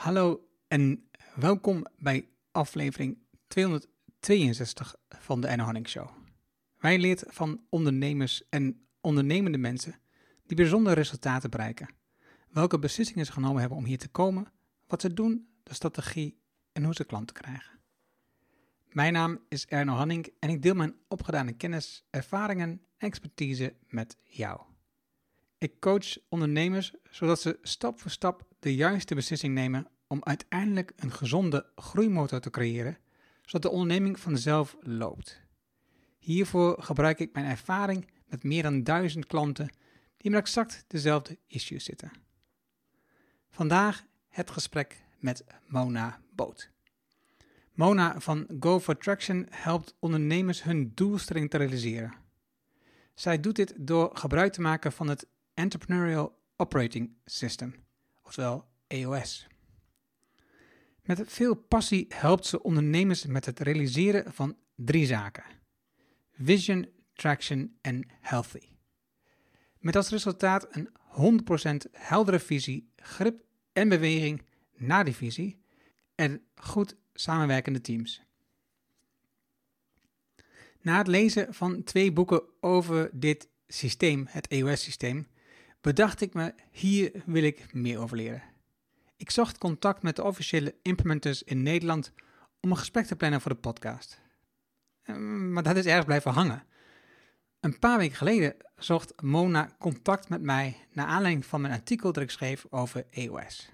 Hallo en welkom bij aflevering 262 van de Enno Hanning Show. Wij leert van ondernemers en ondernemende mensen die bijzondere resultaten bereiken. Welke beslissingen ze genomen hebben om hier te komen, wat ze doen, de strategie en hoe ze klanten krijgen. Mijn naam is Erno Hanning en ik deel mijn opgedane kennis, ervaringen en expertise met jou. Ik coach ondernemers zodat ze stap voor stap de juiste beslissing nemen om uiteindelijk een gezonde groeimotor te creëren, zodat de onderneming vanzelf loopt. Hiervoor gebruik ik mijn ervaring met meer dan duizend klanten die met exact dezelfde issues zitten. Vandaag het gesprek met Mona Boot. Mona van Go for Traction helpt ondernemers hun doelstelling te realiseren. Zij doet dit door gebruik te maken van het Entrepreneurial Operating System, oftewel EOS. Met veel passie helpt ze ondernemers met het realiseren van drie zaken: vision, traction en healthy. Met als resultaat een 100% heldere visie, grip en beweging naar die visie en goed samenwerkende teams. Na het lezen van twee boeken over dit systeem, het EOS-systeem, bedacht ik me, hier wil ik meer over leren. Ik zocht contact met de officiële implementers in Nederland om een gesprek te plannen voor de podcast. Ehm, maar dat is ergens blijven hangen. Een paar weken geleden zocht Mona contact met mij naar aanleiding van mijn artikel dat ik schreef over EOS.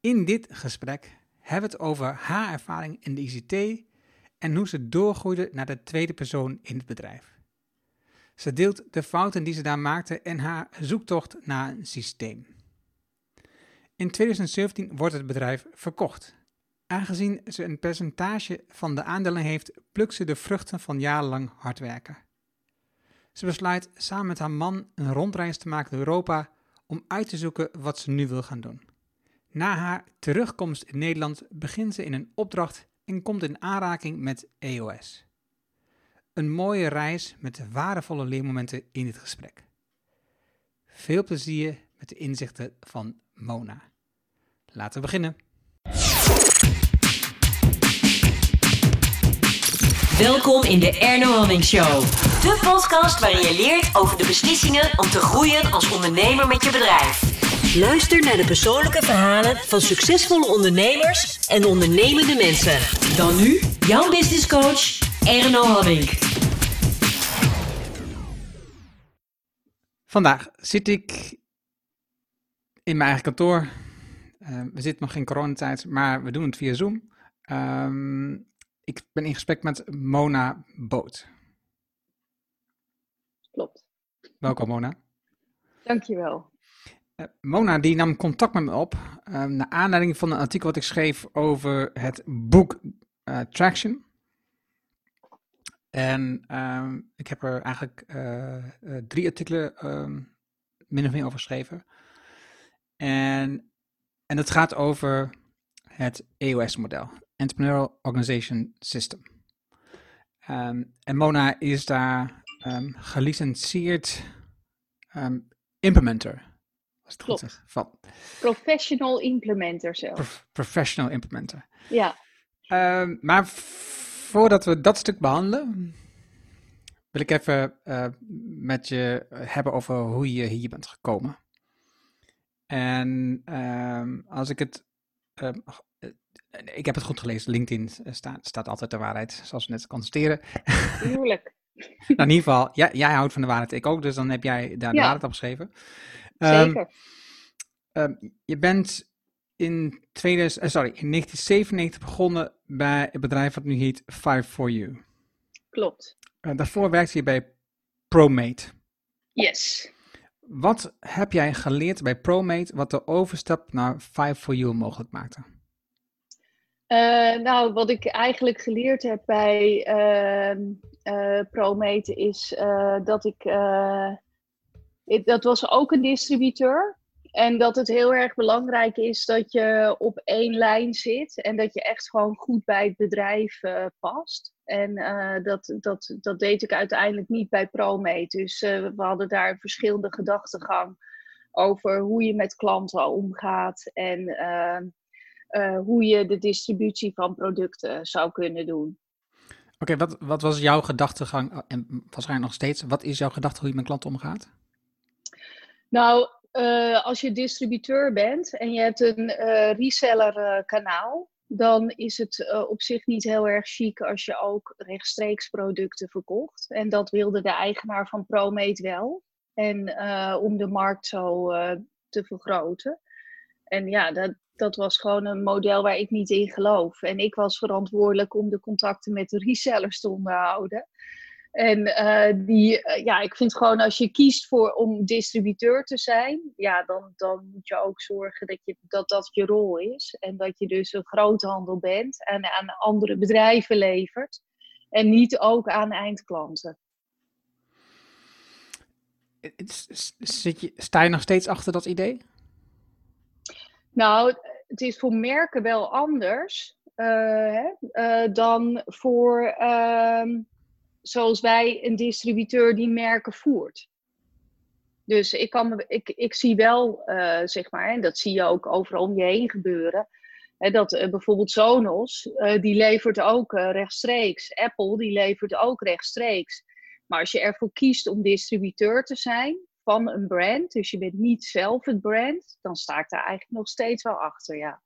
In dit gesprek hebben we het over haar ervaring in de ICT en hoe ze doorgroeide naar de tweede persoon in het bedrijf. Ze deelt de fouten die ze daar maakte en haar zoektocht naar een systeem. In 2017 wordt het bedrijf verkocht. Aangezien ze een percentage van de aandelen heeft, plukt ze de vruchten van jarenlang hard werken. Ze besluit samen met haar man een rondreis te maken door Europa om uit te zoeken wat ze nu wil gaan doen. Na haar terugkomst in Nederland begint ze in een opdracht en komt in aanraking met EOS. Een mooie reis met waardevolle leermomenten in dit gesprek. Veel plezier met de inzichten van Mona. Laten we beginnen. Welkom in de Erno Hamming Show. De podcast waarin je leert over de beslissingen om te groeien als ondernemer met je bedrijf. Luister naar de persoonlijke verhalen van succesvolle ondernemers en ondernemende mensen. Dan nu, jouw business coach, Erno Hamming. Vandaag zit ik in mijn eigen kantoor. Uh, we zitten nog geen coronatijd, maar we doen het via Zoom. Um, ik ben in gesprek met Mona Boot. Klopt. Welkom Mona. Dankjewel. Uh, Mona die nam contact met me op uh, naar aanleiding van een artikel wat ik schreef over het boek uh, Traction. En ehm, ik heb er eigenlijk drie artikelen ehm, min of meer over geschreven. En, en het gaat over het EOS-model, Entrepreneurial Organization System. Um, en Mona is daar gelicenseerd um, implementer. Als het Klopt. goed zeg. Van. Professional implementer zelf. Prof professional implementer. Ja. maar voordat we dat stuk behandelen, wil ik even uh, met je hebben over hoe je hier bent gekomen. En als ik het ik heb het goed gelezen. LinkedIn staat, staat altijd de waarheid, zoals we net constateren. Tuurlijk. nou, in ieder geval, ja, jij houdt van de waarheid, ik ook. Dus dan heb jij daar de Ja. waarheid op geschreven. Zeker. Um, um, je bent in, 2000, uh, sorry, in 1997 begonnen bij het bedrijf wat nu heet Five for You. Klopt. Uh, daarvoor werkte je bij ProMate. Yes. Wat heb jij geleerd bij ProMate wat de overstap naar Five for You mogelijk maakte? Uh, nou, wat ik eigenlijk geleerd heb bij uh, ProMate is dat ik. Ik, dat was ook een distributeur. En dat het heel erg belangrijk is dat je op één lijn zit. En dat je echt gewoon goed bij het bedrijf past. En dat, dat, dat deed ik uiteindelijk niet bij ProMate. Dus we hadden daar verschillende gedachtegang over hoe je met klanten omgaat en hoe je de distributie van producten zou kunnen doen. Oké, wat, wat was jouw gedachtegang, en waarschijnlijk nog steeds, wat is jouw gedachte hoe je met klanten omgaat? Nou, als je distributeur bent en je hebt een reseller kanaal, dan is het uh, op zich niet heel erg chic als je ook rechtstreeks producten verkocht. En dat wilde de eigenaar van ProMate wel. En uh, om de markt zo uh, te vergroten. En ja, dat, dat was gewoon een model waar ik niet in geloof. En ik was verantwoordelijk om de contacten met de resellers te onderhouden. En uh, die, uh, ja, ik vind gewoon als je kiest voor om distributeur te zijn, ja, dan, dan moet je ook zorgen dat, je, dat dat je rol is. En dat je dus een groothandel bent en aan andere bedrijven levert. En niet ook aan eindklanten. Zit je, sta je nog steeds achter dat idee? Nou, het is voor merken wel anders uh, hè, dan voor ehm, zoals wij een distributeur die merken voert. Dus ik, kan, ik, ik zie wel, uh, zeg maar, en dat zie je ook overal om je heen gebeuren, hè, dat uh, bijvoorbeeld Sonos, uh, die levert ook rechtstreeks. Apple, die levert ook rechtstreeks. Maar als je ervoor kiest om distributeur te zijn van een brand, dus je bent niet zelf het brand, dan sta ik daar eigenlijk nog steeds wel achter, ja.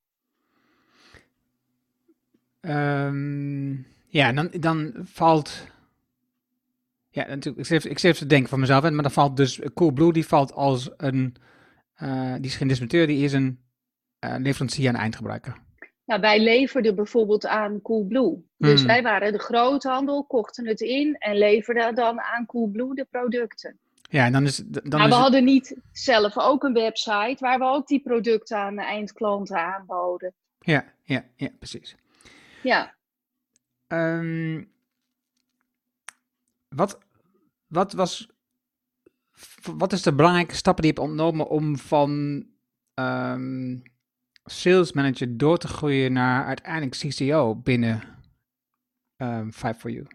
Um, ja, dan, dan valt ja, natuurlijk. Ik zit, ik zit te denken van mezelf, maar dan valt dus Coolblue, die valt als een, uh, die is geen distributeur, die is een uh, leverancier aan eindgebruiker. Nou, wij leverden bijvoorbeeld aan Coolblue. Dus mm. wij waren de groothandel, kochten het in en leverden dan aan Coolblue de producten. Ja, en dan is. Dan maar we hadden niet zelf ook een website waar we ook die producten aan de eindklanten aanboden. Ja, ja, ja, precies. Ja. Um, wat, wat, was, wat is de belangrijke stappen die je hebt ontnomen om van um, sales manager door te groeien naar uiteindelijk CCO binnen um, Five for You?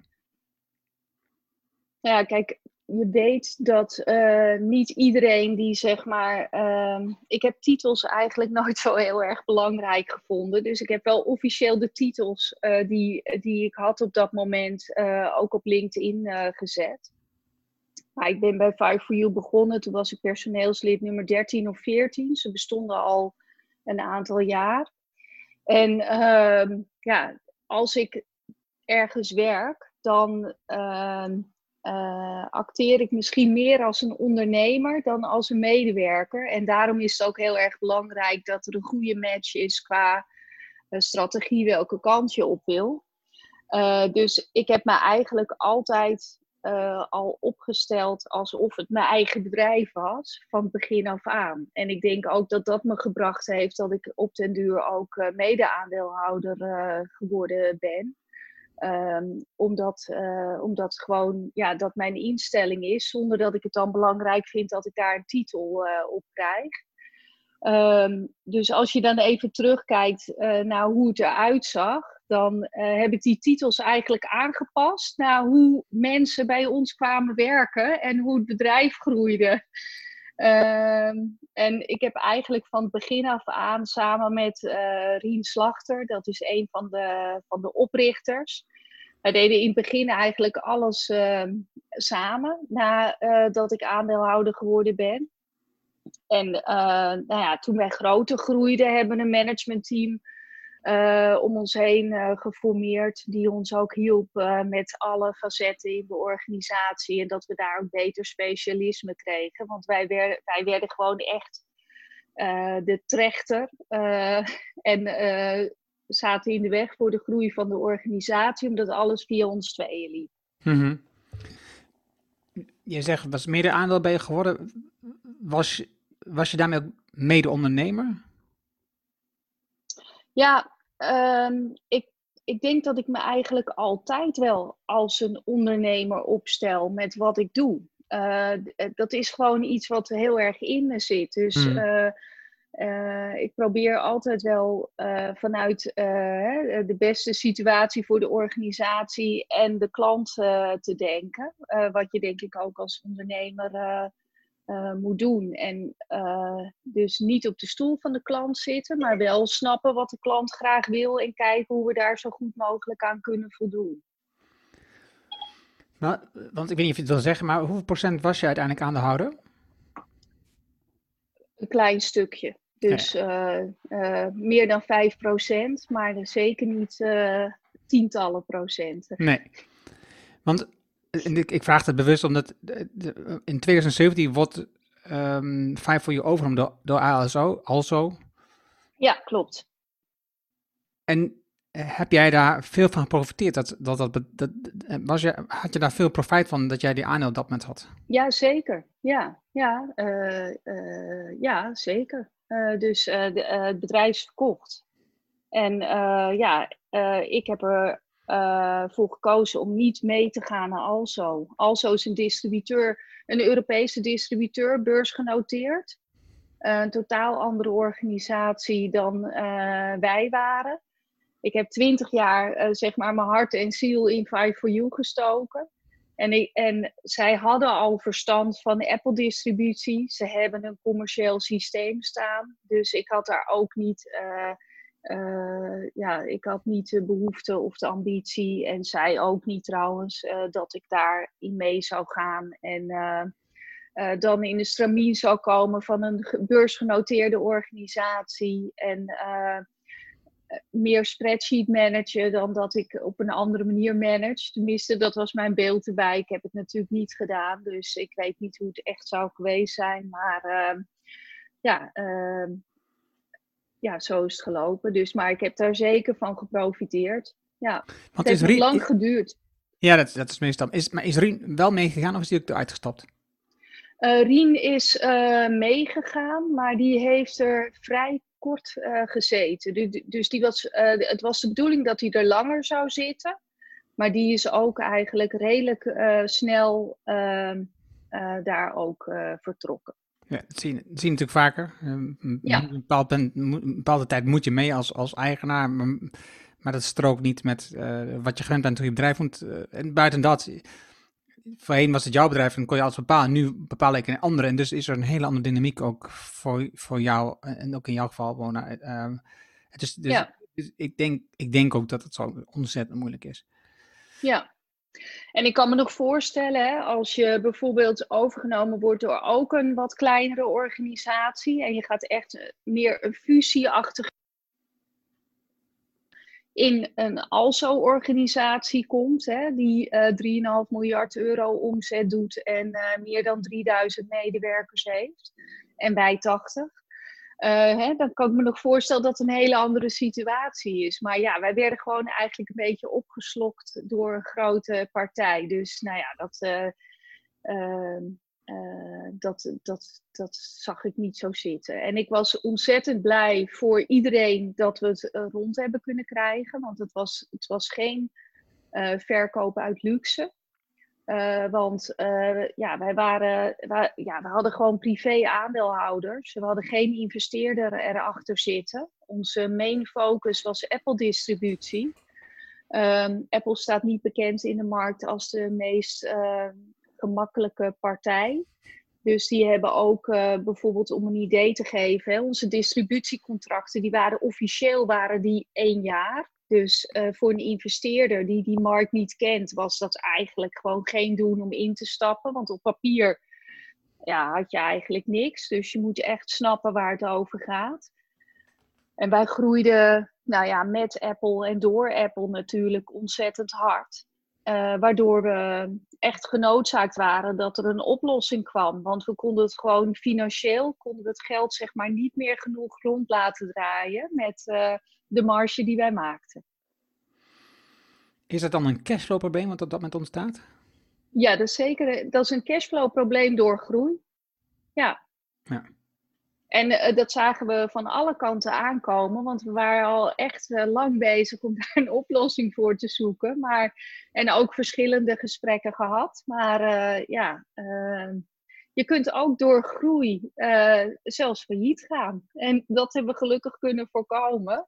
Ja, kijk, je weet dat uh, niet iedereen die zeg maar. Uh, ik heb titels eigenlijk nooit zo heel erg belangrijk gevonden. Dus ik heb wel officieel de titels uh, die, die ik had op dat moment uh, ook op LinkedIn gezet. Maar ik ben bij Five for You begonnen. Toen was ik personeelslid nummer 13 of 14. Ze bestonden al een aantal jaar. En ehm, ja, als ik ergens werk, dan ehm, uh, acteer ik misschien meer als een ondernemer dan als een medewerker. En daarom is het ook heel erg belangrijk dat er een goede match is qua uh, strategie, welke kant je op wil. Uh, dus ik heb me eigenlijk altijd al opgesteld alsof het mijn eigen bedrijf was, van begin af aan. En ik denk ook dat dat me gebracht heeft dat ik op den duur ook mede-aandeelhouder geworden ben. Um, omdat, uh, omdat gewoon ja, dat mijn instelling is, zonder dat ik het dan belangrijk vind dat ik daar een titel uh, op krijg. Um, dus als je dan even terugkijkt uh, naar hoe het eruit zag, dan heb ik die titels eigenlijk aangepast naar hoe mensen bij ons kwamen werken en hoe het bedrijf groeide. Um, en ik heb eigenlijk van het begin af aan samen met uh, Rien Slachter, dat is een van de, van de oprichters. Wij deden in het begin eigenlijk alles uh, samen, nadat uh, ik aandeelhouder geworden ben. En nou ja, toen wij groter groeiden, hebben we een managementteam uh, om ons heen uh, geformeerd, die ons ook hielp uh, met alle facetten in de organisatie en dat we daar ook beter specialisme kregen. Want wij, werden, wij werden gewoon echt de trechter en zaten in de weg voor de groei van de organisatie, omdat alles via ons tweeën liep. Mm -hmm. Je zegt, was mede aandeel bij je geworden. Was, was je daarmee ook mede-ondernemer? Ja, Um, ik, ik denk dat ik me eigenlijk altijd wel als een ondernemer opstel met wat ik doe. Uh, dat is gewoon iets wat heel erg in me zit. Dus mm. uh, uh, ik probeer altijd wel vanuit de beste situatie voor de organisatie en de klant te denken. wat je denk ik ook als ondernemer moet doen. En dus niet op de stoel van de klant zitten, maar wel snappen wat de klant graag wil en kijken hoe we daar zo goed mogelijk aan kunnen voldoen. Nou, want ik weet niet of je het wil zeggen, maar hoeveel procent was je uiteindelijk aan de houder? Een klein stukje. Dus uh, uh, meer dan 5 procent, maar zeker niet uh, tientallen procenten. Nee, want ik, ik vraag het bewust omdat in 2017 wordt um, ehm, 5 voor je overgenomen door, door ASO, also. Ja, klopt. En heb jij daar veel van geprofiteerd? Dat, dat, dat, dat, was je, had je daar veel profijt van dat jij die aandeel op dat moment had? Ja, zeker. Ja, ja, uh, uh, ja zeker. Uh, dus de, het bedrijf is verkocht. En ja, ik heb er voor gekozen om niet mee te gaan naar Alzo. Alzo is een distributeur, een Europese distributeur, beursgenoteerd. Een totaal andere organisatie dan wij waren. Ik heb twintig jaar uh, zeg maar mijn hart en ziel in Five for You gestoken. En, ik, en zij hadden al verstand van Apple-distributie. Ze hebben een commercieel systeem staan. Dus ik had daar ook niet, uh, ja, ik had niet de behoefte of de ambitie. En zij ook niet trouwens, dat ik daarin mee zou gaan. En dan in de stramien zou komen van een beursgenoteerde organisatie. En meer spreadsheet managen dan dat ik op een andere manier manage. Tenminste, dat was mijn beeld erbij. Ik heb het natuurlijk niet gedaan, dus ik weet niet hoe het echt zou geweest zijn. Maar uh, ja, uh, ja, zo is het gelopen. Dus, maar ik heb daar zeker van geprofiteerd. Ja, het heeft Rien, lang geduurd. Ja, dat, dat is meestal. Is, maar is Rien wel meegegaan of is die ook eruit gestapt? Uh, Rien is uh, meegegaan, maar die heeft er vrij kort uh, gezeten. Dus, dus die was, het was de bedoeling dat hij er langer zou zitten. Maar die is ook eigenlijk redelijk snel ehm, daar ook vertrokken. Ja, dat zie, je, dat zie je natuurlijk vaker. Ja. Een, bepaald, een bepaalde tijd moet je mee als, als eigenaar. Maar, maar dat strookt niet met wat je gewend bent toen je bedrijf moet. en buiten dat voorheen was het jouw bedrijf en kon je alles bepalen. Nu bepaal ik een andere. En dus is er een hele andere dynamiek ook voor, voor jou. En ook in jouw geval, Bona. Uh, het is, dus, ja. dus ik, denk, ik denk ook dat het zo ontzettend moeilijk is. Ja. En ik kan me nog voorstellen, als je bijvoorbeeld overgenomen wordt door ook een wat kleinere organisatie. En je gaat echt meer een fusieachtige in een ALSO-organisatie komt, hè, die uh, 3,5 miljard euro omzet doet en uh, meer dan 3000 medewerkers heeft, en wij 80. Uh, hè, dan kan ik me nog voorstellen dat het een hele andere situatie is. Maar ja, wij werden gewoon eigenlijk een beetje opgeslokt door een grote partij. Dus nou ja, dat, uh, uh, dat, dat, dat zag ik niet zo zitten. En ik was ontzettend blij voor iedereen dat we het rond hebben kunnen krijgen. Want het was, het was geen verkoop uit luxe. Want ja, wij waren, ja, we hadden gewoon privé aandeelhouders. We hadden geen investeerder erachter zitten. Onze main focus was Apple distributie. Um, Apple staat niet bekend in de markt als de meest gemakkelijke partij. Dus die hebben ook uh, bijvoorbeeld om een idee te geven, onze distributiecontracten, die waren officieel waren die één jaar. Dus uh, voor een investeerder die die markt niet kent, was dat eigenlijk gewoon geen doen om in te stappen. Want op papier ja, had je eigenlijk niks. Dus je moet echt snappen waar het over gaat. En wij groeiden nou ja, met Apple en door Apple natuurlijk ontzettend hard. Uh, waardoor we echt genoodzaakt waren dat er een oplossing kwam. Want we konden het gewoon financieel, konden het geld zeg maar niet meer genoeg rond laten draaien met uh, de marge die wij maakten. Is dat dan een cashflow probleem wat op dat moment ontstaat? Ja, dat is zeker. Dat is een cashflow probleem door groei. Ja. ja. En uh, dat zagen we van alle kanten aankomen, want we waren al echt uh, lang bezig om daar een oplossing voor te zoeken. Maar, en ook verschillende gesprekken gehad. Maar uh, ja, je kunt ook door groei zelfs failliet gaan. En dat hebben we gelukkig kunnen voorkomen.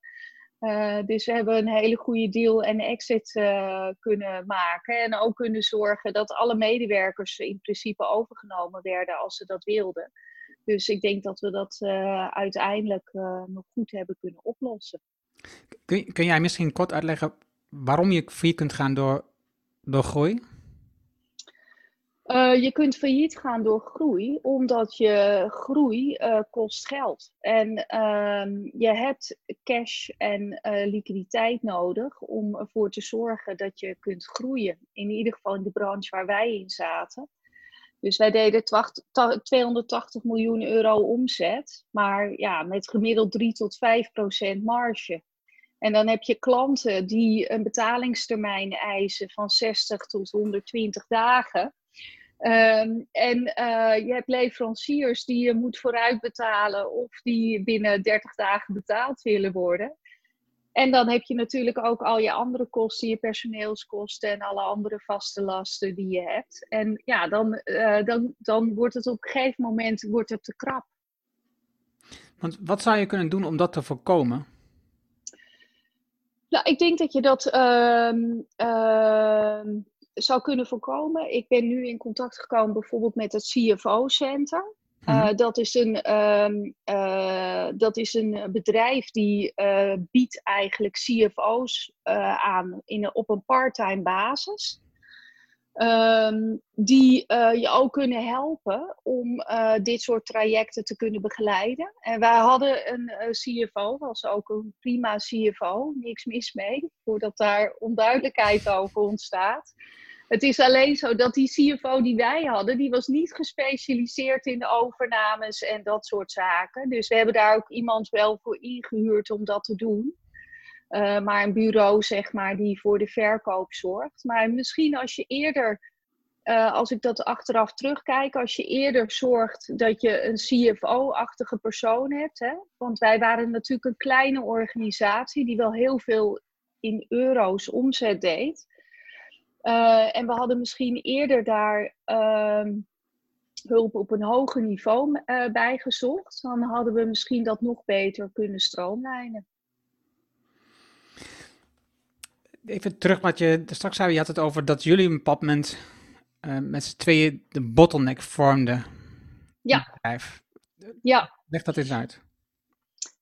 Uh, dus we hebben een hele goede deal en exit uh, kunnen maken. En ook kunnen zorgen dat alle medewerkers in principe overgenomen werden als ze dat wilden. Dus ik denk dat we dat uh, uiteindelijk nog goed hebben kunnen oplossen. Kun, kun jij misschien kort uitleggen waarom je failliet kunt gaan door, door groei? Uh, je kunt failliet gaan door groei, omdat je groei uh, kost geld. En uh, je hebt cash en uh, liquiditeit nodig om ervoor te zorgen dat je kunt groeien. In ieder geval in de branche waar wij in zaten. Dus wij deden 280 miljoen euro omzet, maar ja, met gemiddeld 3 tot 5 procent marge. En dan heb je klanten die een betalingstermijn eisen van 60 tot 120 dagen. Um, en uh, je hebt leveranciers die je moet vooruitbetalen of die binnen 30 dagen betaald willen worden. En dan heb je natuurlijk ook al je andere kosten, je personeelskosten en alle andere vaste lasten die je hebt. En ja, dan, uh, dan, dan wordt het op een gegeven moment wordt het te krap. Want wat zou je kunnen doen om dat te voorkomen? Nou, ik denk dat je dat uh, uh, zou kunnen voorkomen. Ik ben nu in contact gekomen bijvoorbeeld met het CFO-center. Uh, dat, is een, um, uh, dat is een bedrijf die uh, biedt eigenlijk CFO's aan in, op een part-time basis. Um, die je ook kunnen helpen om dit soort trajecten te kunnen begeleiden. En wij hadden een CFO, was ook een prima CFO, niks mis mee, voordat daar onduidelijkheid over ontstaat. Het is alleen zo dat die CFO die wij hadden, die was niet gespecialiseerd in de overnames en dat soort zaken. Dus we hebben daar ook iemand wel voor ingehuurd om dat te doen. Uh, maar een bureau, zeg maar, die voor de verkoop zorgt. Maar misschien als je eerder, uh, als ik dat achteraf terugkijk, als je eerder zorgt dat je een CFO-achtige persoon hebt. Hè? Want wij waren natuurlijk een kleine organisatie die wel heel veel in euro's omzet deed. Uh, en we hadden misschien eerder daar uh, hulp op een hoger niveau uh, bij gezocht. Dan hadden we misschien dat nog beter kunnen stroomlijnen. Even terug wat je straks zei. Je had het over dat jullie een moment uh, met z'n tweeën de bottleneck vormden. Ja. Bedrijf. Ja. Leg dat eens uit.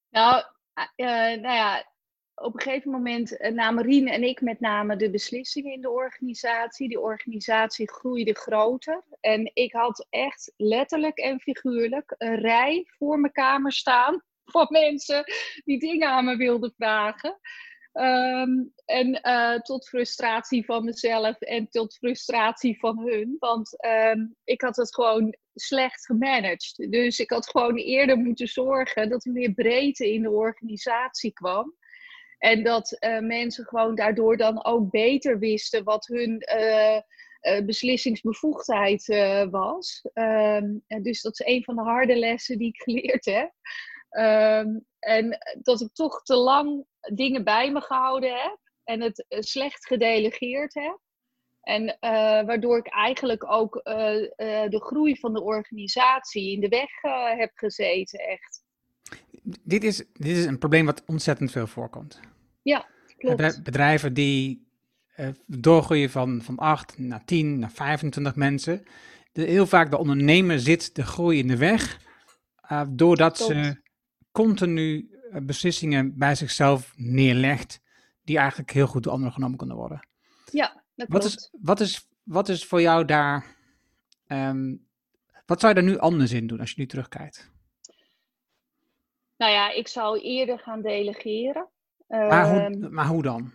Nou, nou ja, op een gegeven moment uh, namen Rien en ik met name de beslissingen in de organisatie. Die organisatie groeide groter. En ik had echt letterlijk en figuurlijk een rij voor mijn kamer staan van mensen die dingen aan me wilden vragen. Um, en uh, tot frustratie van mezelf en tot frustratie van hun. Want um, ik had het gewoon slecht gemanaged. Dus ik had gewoon eerder moeten zorgen dat er meer breedte in de organisatie kwam. En dat uh, mensen gewoon daardoor dan ook beter wisten wat hun uh, uh, beslissingsbevoegdheid was. En dus dat is een van de harde lessen die ik geleerd heb. Um, en dat ik toch te lang dingen bij me gehouden heb en het slecht gedelegeerd heb. En waardoor ik eigenlijk ook de groei van de organisatie in de weg heb gezeten, echt. Dit is, dit is een probleem wat ontzettend veel voorkomt. Ja, klopt. Bedrijven die uh, doorgroeien van, van 8 naar 10 naar 25 mensen. De, heel vaak de ondernemer zit de groei in de weg, uh, doordat klopt. ze continu uh, beslissingen bij zichzelf neerlegt, die eigenlijk heel goed door anderen genomen kunnen worden. Ja, dat wat klopt. Is, wat, is, wat is voor jou daar, um, wat zou je daar nu anders in doen als je nu terugkijkt? Nou ja, ik zou eerder gaan delegeren. Maar hoe, maar hoe dan?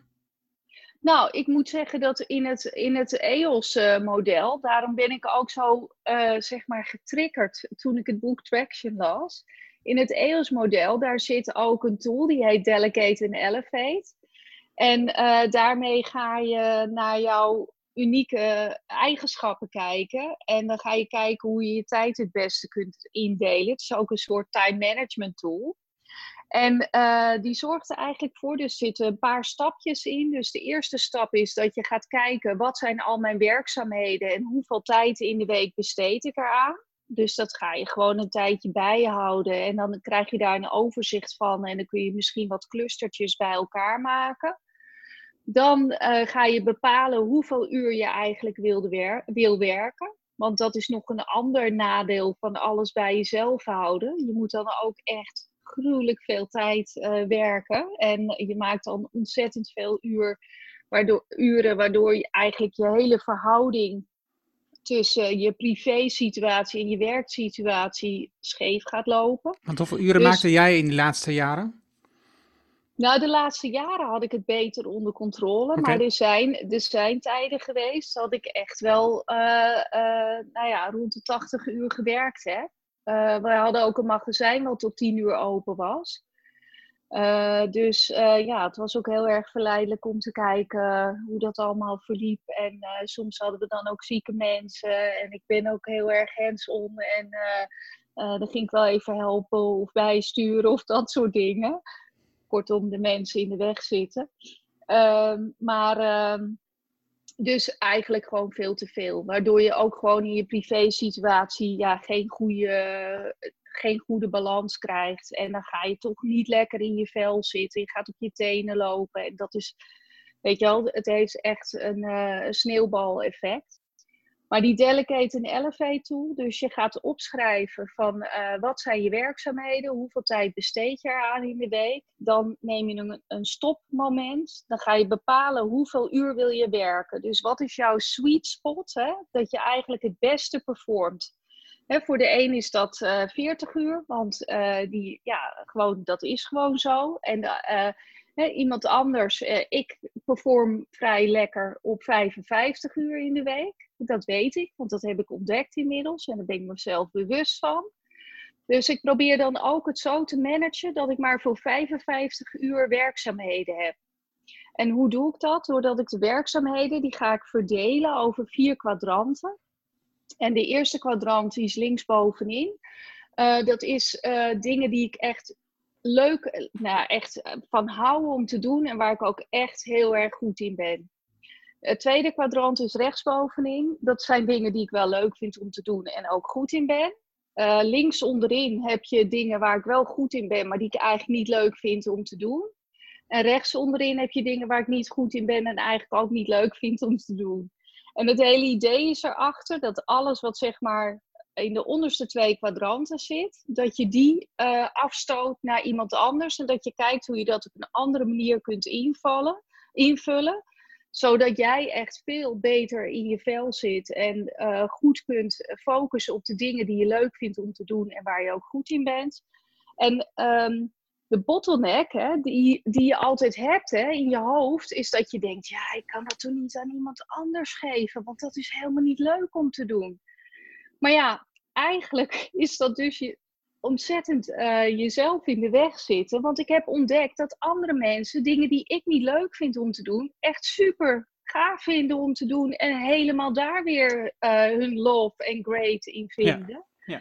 Nou, ik moet zeggen dat in het, in het EOS-model, uh, daarom ben ik ook zo uh, zeg maar getriggerd toen ik het boek Traction las. In het EOS-model, daar zit ook een tool die heet Delegate and Elevate. En uh, daarmee ga je naar jouw unieke eigenschappen kijken. En dan ga je kijken hoe je je tijd het beste kunt indelen. Het is ook een soort time management tool. En uh, die zorgt er eigenlijk voor, dus zitten een paar stapjes in. Dus de eerste stap is dat je gaat kijken, wat zijn al mijn werkzaamheden en hoeveel tijd in de week besteed ik eraan. Dus dat ga je gewoon een tijdje bijhouden. En dan krijg je daar een overzicht van. En dan kun je misschien wat clustertjes bij elkaar maken. Dan uh, ga je bepalen hoeveel uur je eigenlijk wil werken. Want dat is nog een ander nadeel van alles bij jezelf houden. Je moet dan ook echt gruwelijk veel tijd uh, werken. En je maakt dan ontzettend veel uur, waardoor, uren, waardoor je eigenlijk je hele verhouding tussen je privé-situatie en je werksituatie scheef gaat lopen. Want hoeveel uren dus, maakte jij in de laatste jaren? Nou, de laatste jaren had ik het beter onder controle. Okay. Maar er zijn, er zijn tijden geweest dat ik echt wel uh, uh, nou ja, rond de 80 uur gewerkt heb. Uh, we hadden ook een magazijn wat tot 10 uur open was. Uh, dus uh, ja, het was ook heel erg verleidelijk om te kijken hoe dat allemaal verliep. En soms hadden we dan ook zieke mensen. En ik ben ook heel erg hands-on. En dan ging ik wel even helpen of bijsturen of dat soort dingen. Kortom, de mensen in de weg zitten. Ehm, maar ehm, dus eigenlijk gewoon veel te veel. Waardoor je ook gewoon in je privé situatie ja, geen goede geen goede balans krijgt. En dan ga je toch niet lekker in je vel zitten. Je gaat op je tenen lopen. En dat is, weet je wel, het heeft echt een, uh, sneeuwbaleffect. Maar die delegate en elevate tool, dus je gaat opschrijven van uh, wat zijn je werkzaamheden, hoeveel tijd besteed je eraan in de week. Dan neem je een, een stopmoment, dan ga je bepalen hoeveel uur wil je werken. Dus wat is jouw sweet spot, hè? dat je eigenlijk het beste performt voor de een is dat uh, eh, 40 uur, want uh, die, ja, gewoon, dat is gewoon zo. En iemand anders, ik perform vrij lekker op 55 uur in de week. Dat weet ik, want dat heb ik ontdekt inmiddels en daar ben ik mezelf bewust van. Dus ik probeer dan ook het zo te managen dat ik maar voor 55 uur werkzaamheden heb. En hoe doe ik dat? Doordat ik de werkzaamheden, die ga ik verdelen over vier kwadranten. En de eerste kwadrant die is linksbovenin. Uh, dat is uh, dingen die ik echt leuk, nou echt eh, van hou om te doen en waar ik ook echt heel erg goed in ben. Het tweede kwadrant is rechtsbovenin. Dat zijn dingen die ik wel leuk vind om te doen en ook goed in ben. Uh, links onderin heb je dingen waar ik wel goed in ben, maar die ik eigenlijk niet leuk vind om te doen. En rechts onderin heb je dingen waar ik niet goed in ben en eigenlijk ook niet leuk vind om te doen. En het hele idee is erachter dat alles wat zeg maar in de onderste twee kwadranten zit, dat je die uh, afstoot naar iemand anders en dat je kijkt hoe je dat op een andere manier kunt invallen, invullen, zodat jij echt veel beter in je vel zit en uh, goed kunt focussen op de dingen die je leuk vindt om te doen en waar je ook goed in bent. En um, de bottleneck hè, die, die je altijd hebt hè, in je hoofd, is dat je denkt, ja, ik kan dat toch niet aan iemand anders geven, want dat is helemaal niet leuk om te doen. Maar ja, eigenlijk is dat dus je ontzettend uh, jezelf in de weg zitten, want ik heb ontdekt dat andere mensen dingen die ik niet leuk vind om te doen, echt super gaaf vinden om te doen en helemaal daar weer uh, hun love en great in vinden. Ja. ja.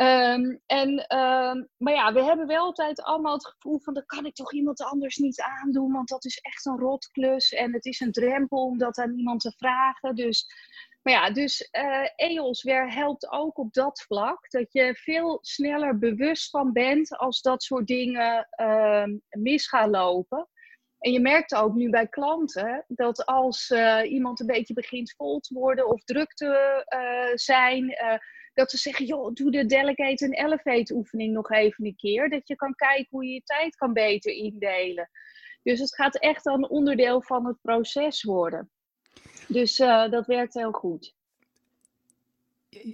Um, en, um, maar ja, we hebben wel altijd allemaal het gevoel van dat kan ik toch iemand anders niet aandoen, want dat is echt een rotklus en het is een drempel om dat aan iemand te vragen. Dus, maar ja, dus uh, EOS weer helpt ook op dat vlak, dat je veel sneller bewust van bent als dat soort dingen uh, mis gaan lopen. En je merkt ook nu bij klanten dat als uh, iemand een beetje begint vol te worden of druk te uh, zijn, dat ze zeggen, joh, doe de delegate en elevate oefening nog even een keer. Dat je kan kijken hoe je je tijd kan beter indelen. Dus het gaat echt een onderdeel van het proces worden. Dus uh, dat werkt heel goed.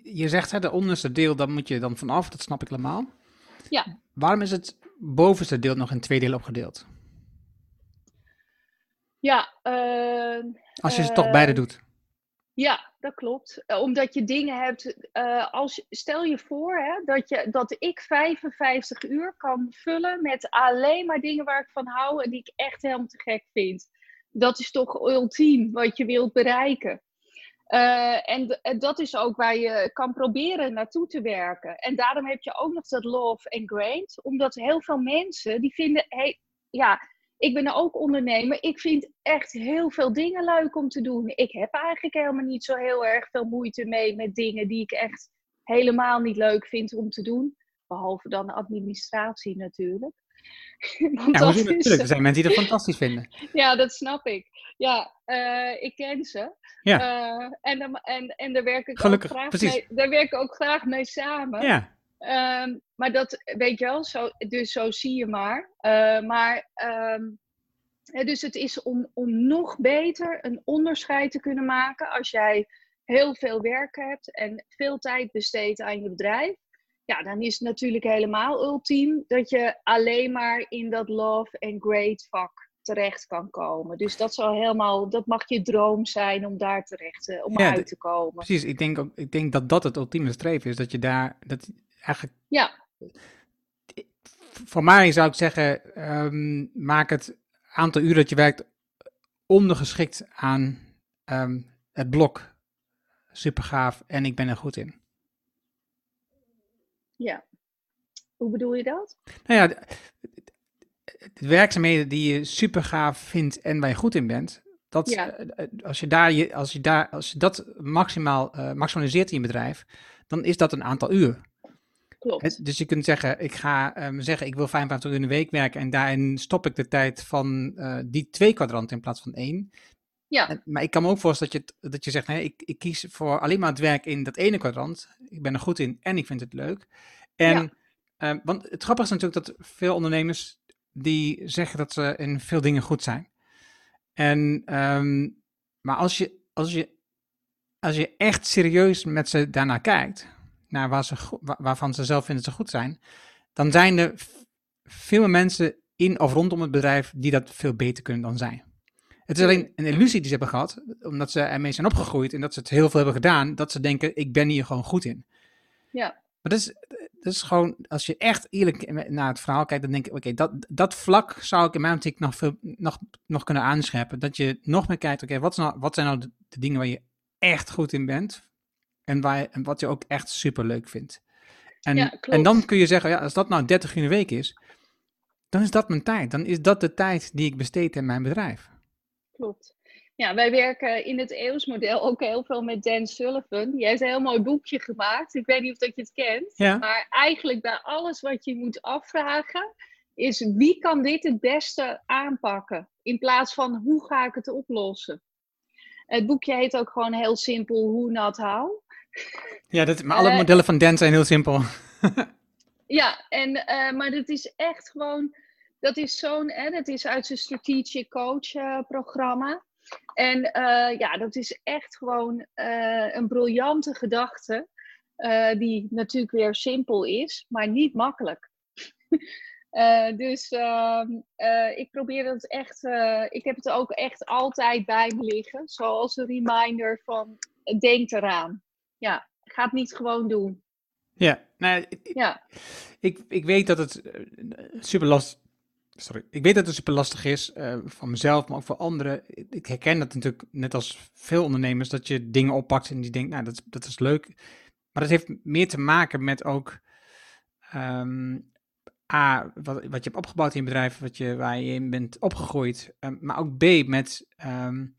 Je zegt, hè, de onderste deel, daar moet je dan vanaf, dat snap ik helemaal. Ja. Waarom is het bovenste deel nog in twee delen opgedeeld? Ja. Uh, Als je ze toch beide doet. Ja, dat klopt. Eh, omdat je dingen hebt. Uh, als, stel je voor hè, dat, je, dat ik 55 uur kan vullen met alleen maar dingen waar ik van hou en die ik echt helemaal te gek vind. Dat is toch ultiem wat je wilt bereiken. Uh, en, dat is ook waar je kan proberen naartoe te werken. En daarom heb je ook nog dat love and grain. Omdat heel veel mensen die vinden, hey, ja, ik ben ook ondernemer. Ik vind echt heel veel dingen leuk om te doen. Ik heb eigenlijk helemaal niet zo heel erg veel moeite mee met dingen die ik echt helemaal niet leuk vind om te doen. Behalve dan de administratie natuurlijk. Want ja, natuurlijk. Er zijn mensen die dat fantastisch vinden. Ja, dat snap ik. Ja, uh, ik ken ze. Ja. Uh, en, en, en daar werk ik Gelukkig, ook graag precies. mee. Daar werk ik ook graag mee samen. Ja. Um, maar dat weet je wel, zo, dus zo zie je maar. Uh, maar um, dus het is om, om nog beter een onderscheid te kunnen maken als jij heel veel werk hebt en veel tijd besteedt aan je bedrijf. Ja, dan is het natuurlijk helemaal ultiem dat je alleen maar in dat love and great vak terecht kan komen. Dus dat zal helemaal, dat mag je droom zijn om daar terecht, uh, om uit te komen. Precies, ik denk, ook, ik denk dat dat het ultieme streven is, dat je daar, dat eigenlijk... Ja. Voor mij zou ik zeggen, um, maak het aantal uren dat je werkt ondergeschikt aan um, het blok. Super gaaf en ik ben er goed in. Ja. Hoe bedoel je dat? Nou ja, de werkzaamheden die je super gaaf vindt en waar je goed in bent, dat, ja. Eh, als, je daar, als, je daar, als je dat maximaal uh, maximaliseert in je bedrijf, dan is dat een aantal uur. Klopt. dus je kunt zeggen, ik ga um, zeggen, ik wil 55 uur in de week werken en daarin stop ik de tijd van uh, die twee kwadranten in plaats van één. Ja. maar ik kan me ook voorstellen dat je, dat je zegt, nee, ik, ik kies voor alleen maar het werk in dat ene kwadrant. Ik ben er goed in en ik vind het leuk. En, ja. um, want het grappige is natuurlijk dat veel ondernemers die zeggen dat ze in veel dingen goed zijn. En, um, maar als je, als, je, als je echt serieus met ze daarnaar kijkt, naar waar ze, waarvan ze zelf vinden dat ze goed zijn, dan zijn er veel mensen in of rondom het bedrijf die dat veel beter kunnen dan zij. Het is alleen een illusie die ze hebben gehad, omdat ze ermee zijn opgegroeid en dat ze het heel veel hebben gedaan, dat ze denken, ik ben hier gewoon goed in. Ja. Maar dat is, dat is gewoon, als je echt eerlijk naar het verhaal kijkt, dan denk ik, oké, dat, dat vlak zou ik in mijn optiek nog, veel, nog, nog kunnen aanscherpen. Dat je nog meer kijkt, oké, wat, nou, wat zijn nou de, de, dingen waar je echt goed in bent? En, waar, en wat je ook echt super leuk vindt. En, ja, en dan kun je zeggen, ja, als dat nou 30 uur in de week is, dan is dat mijn tijd. Dan is dat de tijd die ik besteed in mijn bedrijf. Klopt. Ja, wij werken in het EOS-model ook heel veel met Dan Sullivan. Die heeft een heel mooi boekje gemaakt. Ik weet niet of dat je het kent. Ja. Maar eigenlijk bij alles wat je moet afvragen, is wie kan dit het beste aanpakken? In plaats van hoe ga ik het oplossen? Het boekje heet ook gewoon heel simpel Hoe Not How. Ja, dat, maar alle uh, modellen van Dan zijn heel simpel. ja, en, uh, maar het is echt gewoon, dat is zo'n, dat is uit zijn Strategic Coach uh, programma. En uh, ja, dat is echt gewoon uh, een briljante gedachte, die natuurlijk weer simpel is, maar niet makkelijk. dus ehm, ik probeer het echt, ik heb het ook echt altijd bij me liggen, zoals een reminder van denk eraan. Ja, ga het niet gewoon doen. Ja, nou, ja. Ik, ik weet dat het super lastig Sorry. Ik weet dat het super lastig is, uh, van mezelf, maar ook voor anderen. Ik herken dat natuurlijk, net als veel ondernemers, dat je dingen oppakt en die denkt, nou, dat, dat is leuk. Maar dat heeft meer te maken met ook, um, A, wat, wat je hebt opgebouwd in je bedrijf, wat je, waar je in bent opgegroeid. Um, maar ook B, met um,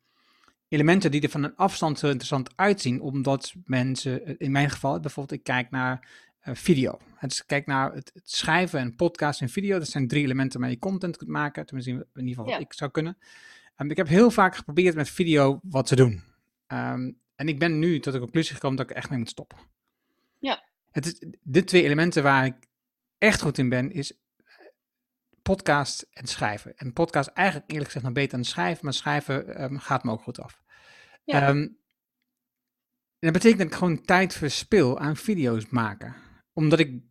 elementen die er van een afstand zo interessant uitzien, omdat mensen, in mijn geval, bijvoorbeeld, ik kijk naar video. Dus kijk naar het, het, schrijven en podcast en video. Dat zijn drie elementen waarmee je content kunt maken. Tenminste, in ieder geval wat ik zou kunnen. Um, ik heb heel vaak geprobeerd met video wat te doen. Um, en ik ben nu tot de conclusie gekomen dat ik echt mee moet stoppen. Ja. Het is, de twee elementen waar ik echt goed in ben, is podcast en schrijven. En podcast eigenlijk eerlijk gezegd nog beter dan schrijven, maar schrijven um, gaat me ook goed af. Ja. Dat betekent dat ik gewoon tijd verspil aan video's maken omdat ik,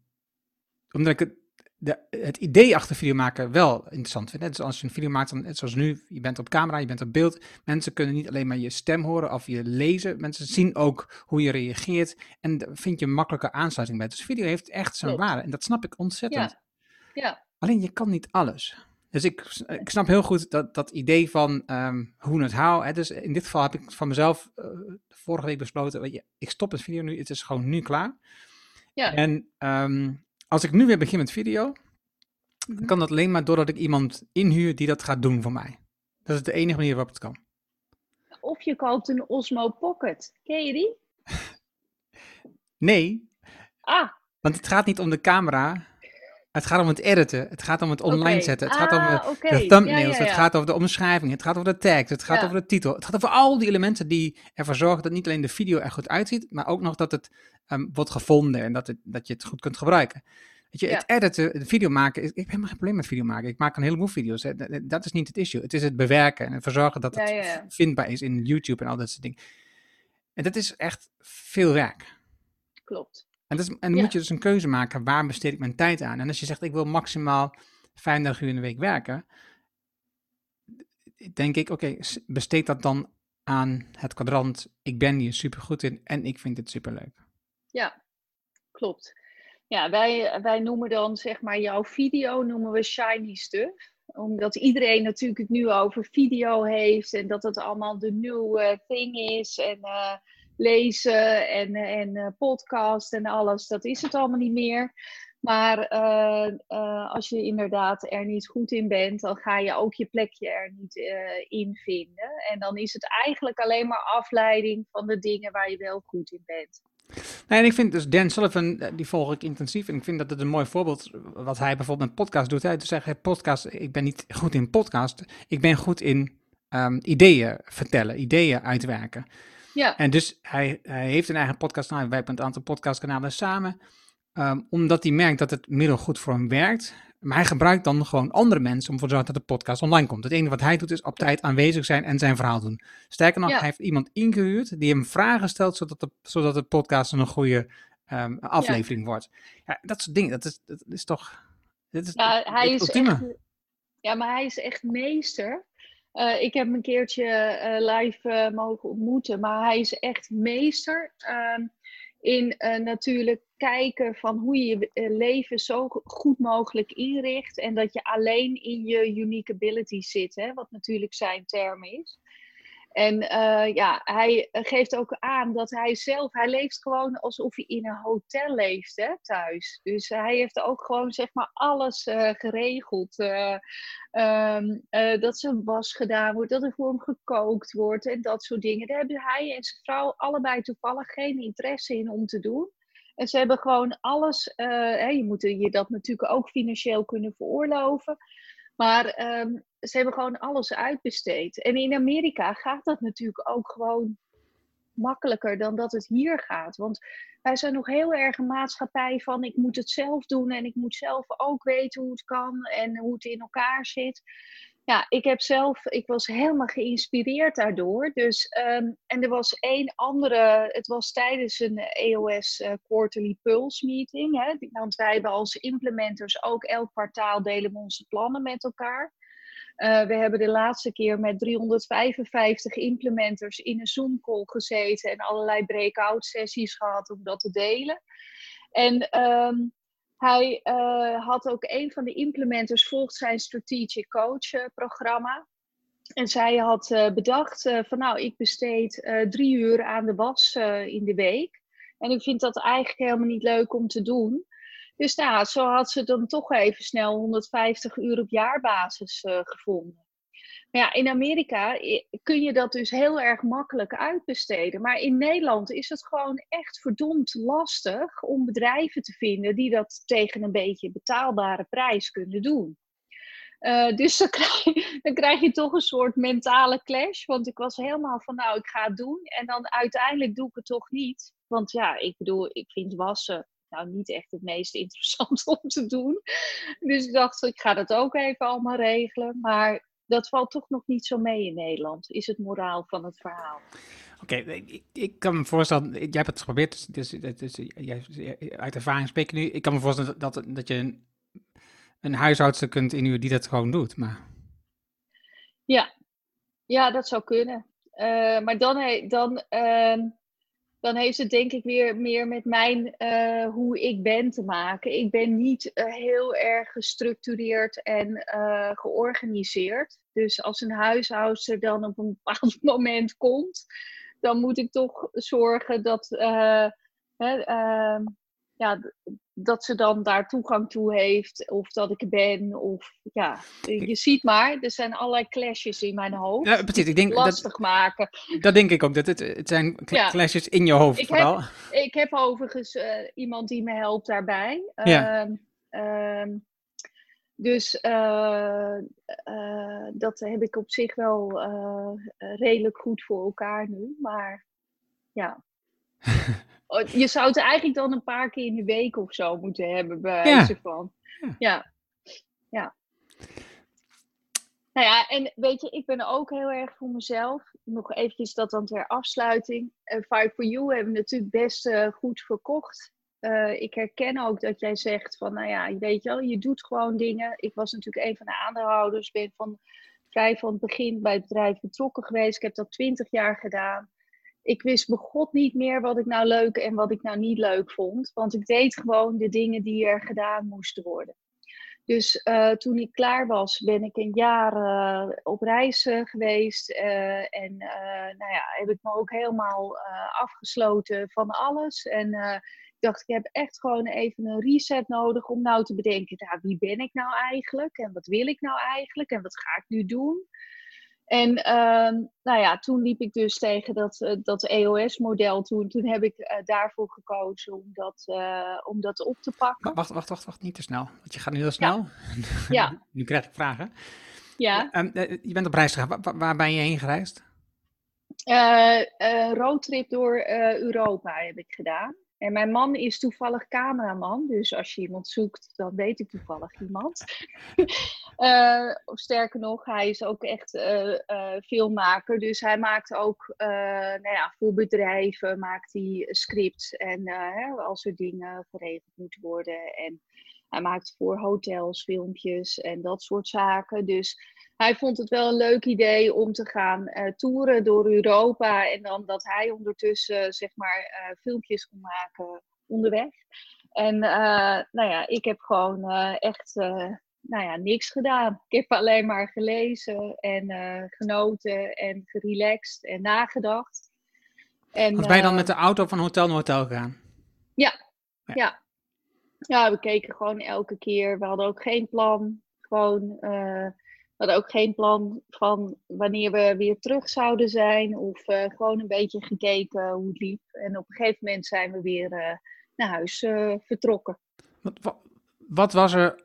omdat ik het, de, het idee achter video maken wel interessant vind. Dus als je een video maakt, dan, net zoals nu, je bent op camera, je bent op beeld. Mensen kunnen niet alleen maar je stem horen of je lezen. Mensen zien ook hoe je reageert. En daar vind je makkelijke aansluiting bij. Dus video heeft echt zijn waarde. En dat snap ik ontzettend. Ja. ja. Alleen je kan niet alles. Dus ik, ik snap heel goed dat, dat idee van um, hoe het hou. Hè. Dus in dit geval heb ik van mezelf uh, vorige week besloten, weet je, ik stop het video nu, het is gewoon nu klaar. Ja. En um, als ik nu weer begin met video, mm kan dat alleen maar doordat ik iemand inhuur die dat gaat doen voor mij. Dat is de enige manier waarop het kan. Of je koopt een Osmo Pocket. Ken je die? nee, Ah, Want het gaat niet om de camera. Het gaat om het editen. Het gaat om het online zetten. Het gaat om Ah, de, oké. de thumbnails. ja, Het gaat over de omschrijving. Het gaat over de tag. Het gaat over de titel. Het gaat over al die elementen die ervoor zorgen dat niet alleen de video er goed uitziet, maar ook nog dat het ehm, wordt gevonden en dat, het, dat je het goed kunt gebruiken. Weet je, het editen, de video maken, ik heb helemaal geen probleem met video maken. Ik maak een heleboel video's. Hè. Dat, is niet het issue. Het is het bewerken en ervoor zorgen dat het vindbaar is in YouTube en al dat soort dingen. En dat is echt veel werk. klopt. En, dat is, en dan Ja. moet je dus een keuze maken, waar besteed ik mijn tijd aan? En als je zegt, ik wil maximaal 35 uur in de week werken, denk ik, oké, besteed dat dan aan het kwadrant, ik ben hier super goed in en ik vind het super leuk. Ja, klopt. Ja, wij, wij noemen dan zeg maar jouw video noemen we shiny stuff. Omdat iedereen natuurlijk het nu over video heeft en dat het allemaal de nieuwe thing is. En eh, lezen en, en eh, podcast en alles, dat is het allemaal niet meer. Maar eh, eh, als je inderdaad er niet goed in bent, dan ga je ook je plekje er niet in vinden. En dan is het eigenlijk alleen maar afleiding van de dingen waar je wel goed in bent. Nee, en ik vind dus Dan Sullivan, die volg ik intensief. En ik vind dat het een mooi voorbeeld, wat hij bijvoorbeeld met podcast doet. Hij zegt, hey, podcast, ik ben niet goed in podcast. Ik ben goed in ehm, ideeën vertellen, ideeën uitwerken. Ja. En dus hij, hij heeft een eigen podcast. Nou, wij hebben een aantal podcastkanalen samen. ehm, omdat hij merkt dat het middel goed voor hem werkt. Maar hij gebruikt dan gewoon andere mensen om ervoor te zorgen dat de podcast online komt. Het enige wat hij doet is op tijd aanwezig zijn en zijn verhaal doen. Sterker nog, Ja. hij heeft iemand ingehuurd die hem vragen stelt zodat de, zodat de podcast een goede ehm, aflevering wordt. Ja, dat soort dingen, dat is, dat is toch... Dat is Ja, hij is echt, ja, maar hij is echt meester. Eh, ik heb hem een keertje eh, live eh, mogen ontmoeten, maar hij is echt meester ehm, in natuurlijk kijken van hoe je je leven zo go- goed mogelijk inricht en dat je alleen in je unique ability zit, hè, wat natuurlijk zijn term is. En eh, ja, hij geeft ook aan dat hij zelf, hij leeft gewoon alsof hij in een hotel leeft hè, thuis. Dus hij heeft ook gewoon zeg maar alles eh, geregeld. Eh, ehm, eh, dat zijn was gedaan wordt, dat er voor hem gekookt wordt en dat soort dingen. Daar hebben hij en zijn vrouw allebei toevallig geen interesse in om te doen. En ze hebben gewoon alles, eh, hè, je moet je dat natuurlijk ook financieel kunnen veroorloven. Maar ehm, ze hebben gewoon alles uitbesteed. En in Amerika gaat dat natuurlijk ook gewoon makkelijker dan dat het hier gaat. Want wij zijn nog heel erg een maatschappij van ik moet het zelf doen en ik moet zelf ook weten hoe het kan en hoe het in elkaar zit. Ja, ik heb zelf, ik was helemaal geïnspireerd daardoor. Dus, ehm, en er was één andere, het was tijdens een EOS eh, Quarterly Pulse meeting. Hè, want wij hebben als implementers ook elk kwartaal delen we onze plannen met elkaar. Eh, we hebben de laatste keer met 355 implementers in een Zoom-call gezeten en allerlei breakout sessies gehad om dat te delen. En ehm, hij eh, had ook een van de implementers volgt zijn Strategic Coach eh, programma. En zij had bedacht van nou, ik besteed drie uur aan de was in de week. En ik vind dat eigenlijk helemaal niet leuk om te doen. Dus nou, zo had ze dan toch even snel 150 uur op jaarbasis eh, gevonden. Maar ja, in Amerika kun je dat dus heel erg makkelijk uitbesteden. Maar in Nederland is het gewoon echt verdomd lastig om bedrijven te vinden die dat tegen een beetje betaalbare prijs kunnen doen. Eh, dus dan krijg, dan krijg je toch een soort mentale clash. Want ik was helemaal van, nou, ik ga het doen. En dan uiteindelijk doe ik het toch niet. Want ja, ik bedoel, ik vind wassen nou niet echt het meest interessant om te doen. Dus ik dacht, ik ga dat ook even allemaal regelen. Maar dat valt toch nog niet zo mee in Nederland, is het moraal van het verhaal. Oké, ik, ik kan me voorstellen, jij hebt het geprobeerd, dus, dus, dus, dus jij, uit ervaring spreek nu. Ik kan me voorstellen dat, dat, dat je een, een huishoudster kunt inhuren die dat gewoon doet. Maar Ja, ja dat zou kunnen. Eh, maar dan, dan, ehm, dan heeft het denk ik weer meer met mijn, eh, hoe ik ben te maken. Ik ben niet eh, heel erg gestructureerd en eh, georganiseerd. Dus als een huishoudster dan op een bepaald moment komt, dan moet ik toch zorgen dat, hè, ehm, ja, dat ze dan daar toegang toe heeft, of dat ik er ben, of ja, je ziet maar, er zijn allerlei clashes in mijn hoofd. Ja, precies. Ik denk lastig dat, maken. Dat denk ik ook. Dat het, het zijn Ja. clashes in je hoofd Ik vooral. heb, ik heb overigens eh, iemand die me helpt daarbij. Ja. Ehm, ehm, dus eh, eh, dat heb ik op zich wel redelijk goed voor elkaar nu. Maar ja. Oh, Je zou het eigenlijk dan een paar keer in de week of zo moeten hebben, bij Ja. van. Ja. Ja. ja. Nou ja, en weet je, ik ben ook heel erg voor mezelf. Nog eventjes dat dan ter afsluiting. Eh Five for You hebben we natuurlijk best eh, goed verkocht. Eh, ik herken ook dat jij zegt van, nou ja, weet je wel, je doet gewoon dingen. Ik was natuurlijk een van de aandeelhouders, ben van vrij van het begin bij het bedrijf betrokken geweest. Ik heb dat twintig jaar gedaan. Ik wist begot niet meer wat ik nou leuk en wat ik nou niet leuk vond. Want ik deed gewoon de dingen die er gedaan moesten worden. Dus eh, toen ik klaar was, ben ik een jaar eh, op reis eh, geweest. en nou ja, heb ik me ook helemaal afgesloten van alles. En ik dacht, ik heb echt gewoon even een reset nodig om nou te bedenken, nou, wie ben ik nou eigenlijk? En wat wil ik nou eigenlijk? En wat ga ik nu doen? En ehm, nou ja, toen liep ik dus tegen dat, eh, dat EOS-model. Toen, toen heb ik eh, daarvoor gekozen om dat, eh, om dat op te pakken. Wa- Wacht, wacht, wacht, wacht, niet te snel. Want je gaat nu heel snel. Ja, nu krijg ik vragen. ja. Ehm, eh, je bent op reis gegaan. Wa- wa- waar ben je heen gereisd? Roadtrip door Europa heb ik gedaan. En mijn man is toevallig cameraman, dus als je iemand zoekt, dan weet ik toevallig iemand. Eh, of sterker nog, hij is ook echt eh, eh, filmmaker, dus hij maakt ook nou ja, voor bedrijven maakt hij scripts en hè, als er dingen geregeld moeten worden. En hij maakt voor hotels filmpjes en dat soort zaken. Dus hij vond het wel een leuk idee om te gaan eh, toeren door Europa. En dan dat hij ondertussen zeg maar eh, filmpjes kon maken onderweg. En eh, nou ja, ik heb gewoon eh, echt eh, nou ja, niks gedaan. Ik heb alleen maar gelezen en eh, genoten en gerelaxed en nagedacht. En, Was je dan eh, met de auto van hotel naar hotel gegaan? Ja, we keken gewoon elke keer. We hadden ook geen plan. Gewoon, eh, we hadden ook geen plan van wanneer we weer terug zouden zijn. Of eh, gewoon een beetje gekeken hoe het liep. En op een gegeven moment zijn we weer eh, naar huis vertrokken. Wat, wa- wat was er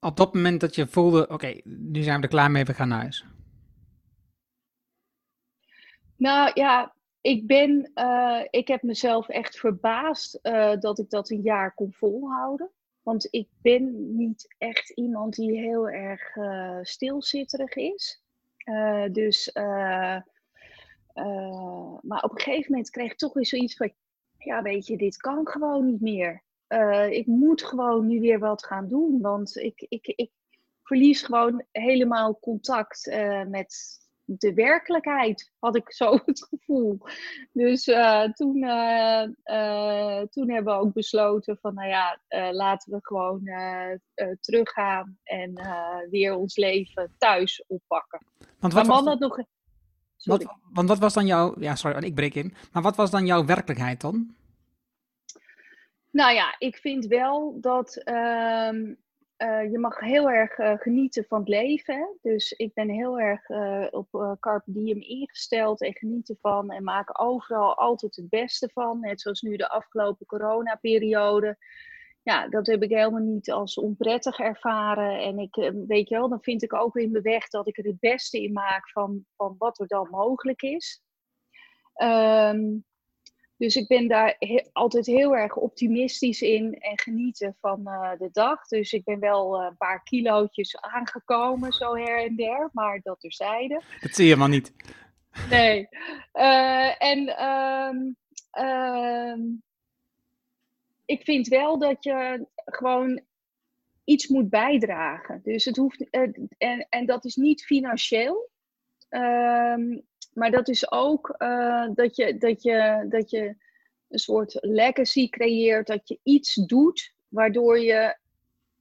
op dat moment dat je voelde, oké, nu zijn we er klaar mee, we gaan naar huis? Nou ja, ik ben, eh, ik heb mezelf echt verbaasd eh, dat ik dat een jaar kon volhouden. Want ik ben niet echt iemand die heel erg eh, stilzitterig is. Dus, maar op een gegeven moment kreeg ik toch weer zoiets van, ja weet je, dit kan gewoon niet meer. Ik moet gewoon nu weer wat gaan doen, want ik, ik, ik verlies gewoon helemaal contact met de werkelijkheid, had ik zo het gevoel. Dus eh, toen, eh, eh, toen hebben we ook besloten van, nou ja, laten we gewoon teruggaan en weer ons leven thuis oppakken. Want wat, man was, had nog... Wat, want wat was dan jouw, ja sorry, ik breek in, maar wat was dan jouw werkelijkheid dan? Nou ja, ik vind wel dat ehm, eh, je mag heel erg eh, genieten van het leven. Dus ik ben heel erg eh, op eh, Carpe Diem ingesteld en genieten van en maak overal altijd het beste van. Net zoals nu de afgelopen coronaperiode. Ja, dat heb ik helemaal niet als onprettig ervaren. En ik, eh, weet je wel, dan vind ik ook in mijn weg dat ik er het beste in maak van, van wat er dan mogelijk is. Ehm, dus ik ben daar he- altijd heel erg optimistisch in en genieten van eh, de dag. Dus ik ben wel eh, een paar kilootjes aangekomen, zo her en der, maar dat terzijde. Dat zie je helemaal niet. Nee. Eh, en ehm, ehm, ik vind wel dat je gewoon iets moet bijdragen. Dus het hoeft. en, en dat is niet financieel. Ehm, maar dat is ook eh, dat, je, dat, je, dat je een soort legacy creëert. Dat je iets doet waardoor je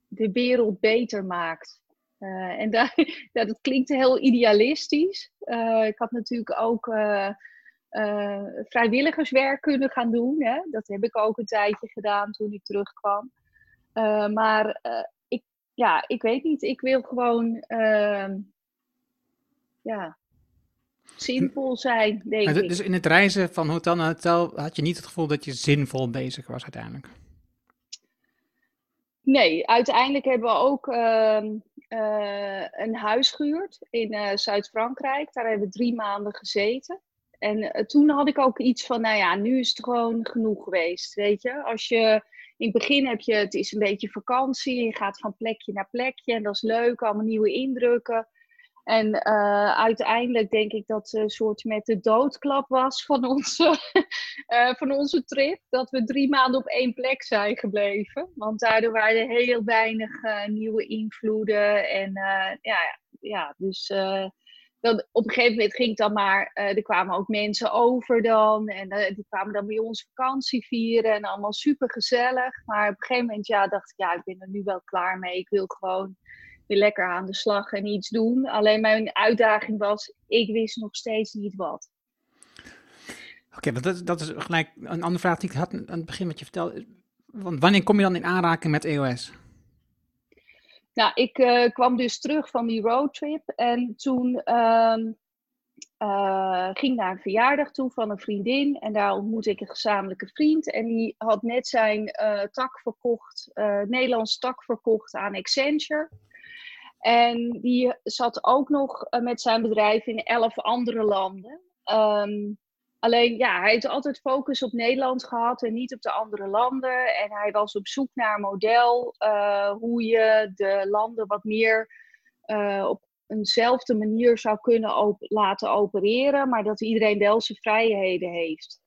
de wereld beter maakt. Eh, en dat klinkt heel idealistisch. Eh, ik had natuurlijk ook vrijwilligerswerk kunnen gaan doen. Hè? Dat heb ik ook een tijdje gedaan toen ik terugkwam. maar ik, ja, ik weet niet. Ik wil gewoon ehm, ja, zinvol zijn, denk dus, ik. Dus in het reizen van hotel naar hotel had je niet het gevoel dat je zinvol bezig was uiteindelijk? Nee, uiteindelijk hebben we ook ehm, uh, een huis gehuurd in uh, Zuid-Frankrijk. Daar hebben we drie maanden gezeten. En uh, toen had ik ook iets van, nou ja, nu is het gewoon genoeg geweest, weet je. Als je, in het begin heb je, het is een beetje vakantie, je gaat van plekje naar plekje en dat is leuk, allemaal nieuwe indrukken. En uh, uiteindelijk denk ik dat een soort met de doodklap was van onze, uh, van onze trip. Dat we drie maanden op één plek zijn gebleven. Want daardoor waren er heel weinig uh, nieuwe invloeden. En ja, ja, dus dan, op een gegeven moment ging het dan maar. er kwamen ook mensen over dan. En die kwamen dan bij ons vakantie vieren. En allemaal super gezellig. Maar op een gegeven moment ja, dacht ik, ja, ik ben er nu wel klaar mee. Ik wil gewoon weer lekker aan de slag en iets doen. Alleen mijn uitdaging was, ik wist nog steeds niet wat. Oké, okay, dat, dat is gelijk een andere vraag die ik had aan het begin wat je vertelde. Want wanneer kom je dan in aanraking met EOS? Nou, ik uh, kwam dus terug van die roadtrip en toen uh, uh, ging naar een verjaardag toe van een vriendin. En daar ontmoette ik een gezamenlijke vriend. En die had net zijn uh, tak verkocht, Nederlands tak verkocht aan Accenture. En die zat ook nog eh, met zijn bedrijf in elf andere landen. Um, alleen ja, hij heeft altijd focus op Nederland gehad en niet op de andere landen. En hij was op zoek naar een model uh, hoe je de landen wat meer uh, op eenzelfde manier zou kunnen laten opereren, maar dat iedereen wel zijn vrijheden heeft.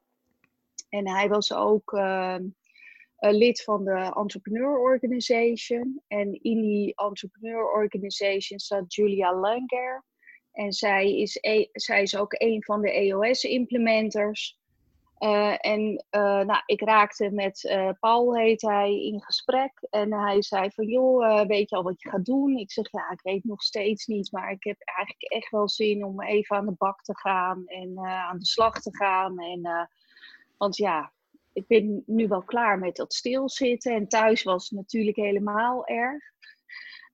En hij was ook uh, lid van de Entrepreneur Organization. En in die Entrepreneur Organization staat Julia Langer. En zij is, e zij is ook een van de EOS-implementers. Uh, en uh, nou, ik raakte met Paul, heet hij, in gesprek. En hij zei van, joh, weet je al wat je gaat doen? Ik zeg, ja, ik weet nog steeds niet. Maar ik heb eigenlijk echt wel zin om even aan de bak te gaan. En aan de slag te gaan. En, want ja, ik ben nu wel klaar met dat stilzitten. En thuis was het natuurlijk helemaal erg.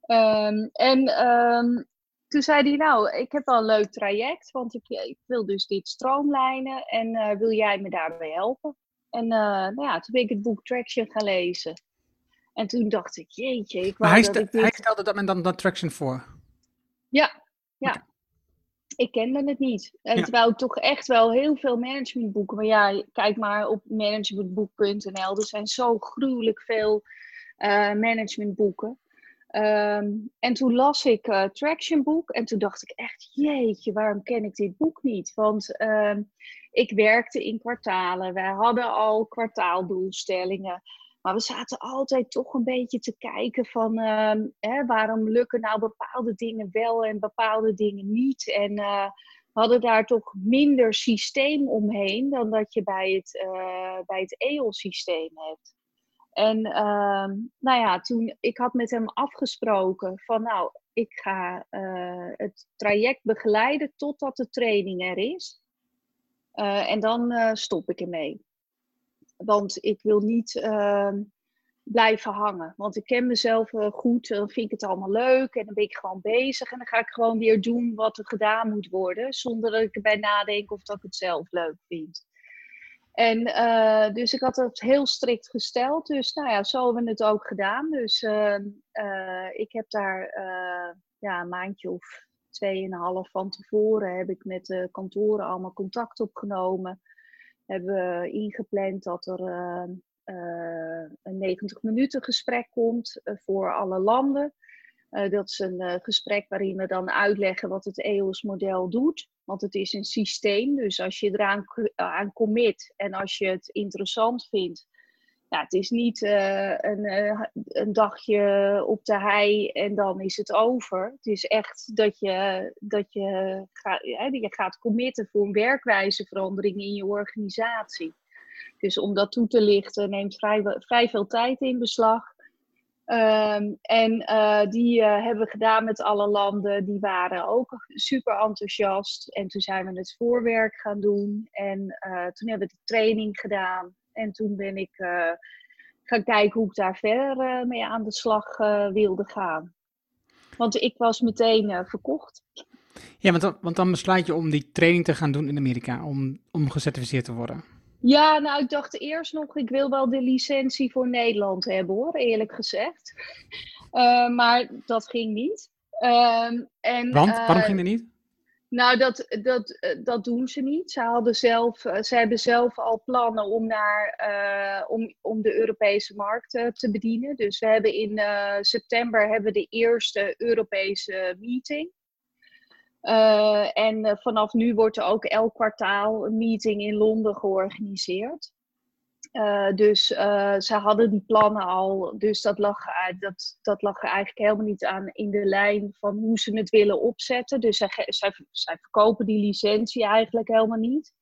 Um, en um, toen zei hij, nou, ik heb wel een leuk traject, want ik, ik wil dus dit stroomlijnen en uh, wil jij me daarbij helpen? En uh, nou ja, toen ben ik het boek Traction gaan lezen. En toen dacht ik, jeetje, ik maar hij, dat ik dit... hij stelde dat men dan, dan Traction voor? Ja, ja ik kende het niet. En ja. terwijl ik toch echt wel heel veel managementboeken. Maar ja, kijk maar op managementboek.nl. Er zijn zo gruwelijk veel uh, managementboeken. Um, en toen las ik uh, Traction boek. En toen dacht ik echt, jeetje, waarom ken ik dit boek niet? Want um, ik werkte in kwartalen. Wij hadden al kwartaaldoelstellingen. Maar we zaten altijd toch een beetje te kijken van uh, hè, waarom lukken nou bepaalde dingen wel en bepaalde dingen niet. En uh, we hadden daar toch minder systeem omheen dan dat je bij het, uh, bij het EOL-systeem hebt. En ehm, nou ja, toen ik had met hem afgesproken van nou, ik ga het traject begeleiden totdat de training er is. en dan stop ik ermee. Want ik wil niet uh, blijven hangen. Want ik ken mezelf uh, goed. Dan vind ik het allemaal leuk. En dan ben ik gewoon bezig. En dan ga ik gewoon weer doen wat er gedaan moet worden. Zonder dat ik erbij nadenk of dat ik het zelf leuk vind. En uh, dus ik had het heel strikt gesteld. Dus nou ja, zo hebben we het ook gedaan. Dus ehm, ik heb daar ja, een maandje of tweeënhalf van tevoren heb ik met de kantoren allemaal contact opgenomen hebben we ingepland dat er uh, uh, een 90 minuten gesprek komt uh, voor alle landen. dat is een gesprek waarin we dan uitleggen wat het EOS-model doet. Want het is een systeem, dus als je eraan aan commit en als je het interessant vindt, ja, het is niet uh, een, uh, een dagje op de hei en dan is het over. Het is echt dat je, dat je, ga, je gaat committen voor een werkwijzeverandering in je organisatie. Dus om dat toe te lichten neemt vrij, vrij veel tijd in beslag. Um, en uh, die hebben we gedaan met alle landen. Die waren ook super enthousiast. En toen zijn we het voorwerk gaan doen. En toen hebben we de training gedaan. En toen ben ik uh, gaan kijken hoe ik daar verder mee aan de slag wilde gaan. Want ik was meteen verkocht. Ja, want dan, want dan besluit je om die training te gaan doen in Amerika, om, om gecertificeerd te worden. Ja, nou, ik dacht eerst nog, ik wil wel de licentie voor Nederland hebben hoor, eerlijk gezegd. Uh, maar dat ging niet. Uh, en, Want? Waarom uh, ging dat niet? Nou, dat, dat, eh, dat doen ze niet. Ze, hadden zelf, ze hebben zelf al plannen om, naar, om, om de Europese markt te bedienen. Dus we hebben in september hebben de eerste Europese meeting. En vanaf nu wordt er ook elk kwartaal een meeting in Londen georganiseerd. Uh, dus ze hadden die plannen al, dus dat lag, dat, dat lag er eigenlijk helemaal niet aan in de lijn van hoe ze het willen opzetten. Dus zij, zij, zij verkopen die licentie eigenlijk helemaal niet.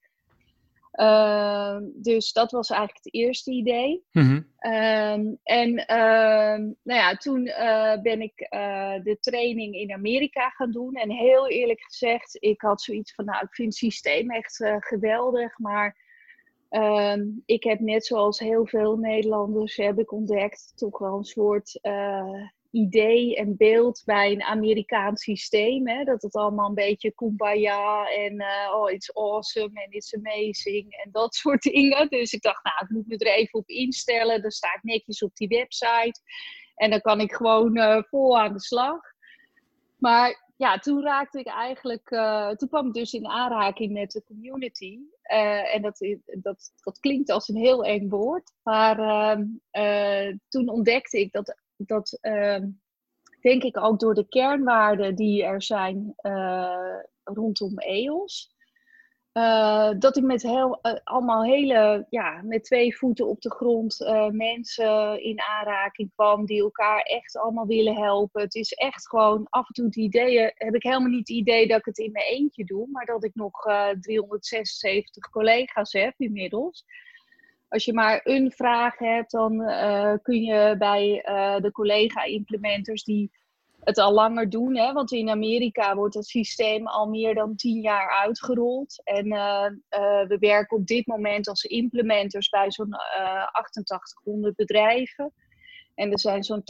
Uh, dus dat was eigenlijk het eerste idee. Mm -hmm. uh, en uh, nou ja, toen uh, ben ik uh, de training in Amerika gaan doen. En heel eerlijk gezegd, ik had zoiets van, nou, ik vind het systeem echt uh, geweldig. Maar ehm, ik heb net zoals heel veel Nederlanders, heb ik ontdekt, toch wel een soort idee en beeld bij een Amerikaans systeem. Hè? Dat het allemaal een beetje kumbaya en uh, oh, it's awesome en it's amazing en dat soort dingen. Dus ik dacht, nou, ik moet me er even op instellen. Dan sta ik netjes op die website en dan kan ik gewoon uh, vol aan de slag. Maar ja, toen raakte ik eigenlijk, uh, toen kwam ik dus in aanraking met de community. en dat, dat, dat klinkt als een heel eng woord. Maar ehm, toen ontdekte ik dat dat ehm, denk ik ook door de kernwaarden die er zijn rondom EOS. Uh, dat ik met heel, uh, allemaal hele, ja, met twee voeten op de grond mensen in aanraking kwam die elkaar echt allemaal willen helpen. Het is echt gewoon af en toe het idee, heb ik helemaal niet het idee dat ik het in mijn eentje doe, maar dat ik nog 376 collega's heb inmiddels als je maar een vraag hebt, dan kun je bij de collega-implementers die het al langer doen. Hè? Want in Amerika wordt het systeem al meer dan tien jaar uitgerold. En uh, we werken op dit moment als implementers bij zo'n 8800 bedrijven. En er zijn zo'n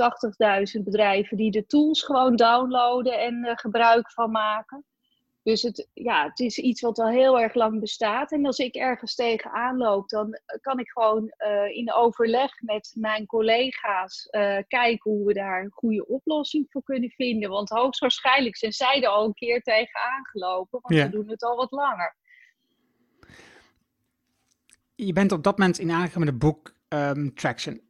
80.000 bedrijven die de tools gewoon downloaden en gebruik van maken. Dus het, ja, het is iets wat al heel erg lang bestaat. En als ik ergens tegenaan loop, dan kan ik gewoon uh, in overleg met mijn collega's uh, kijken hoe we daar een goede oplossing voor kunnen vinden. Want hoogstwaarschijnlijk zijn zij er al een keer tegenaan gelopen, want ja. ze doen het al wat langer. Je bent op dat moment in aangegaan met het boek um, Traction.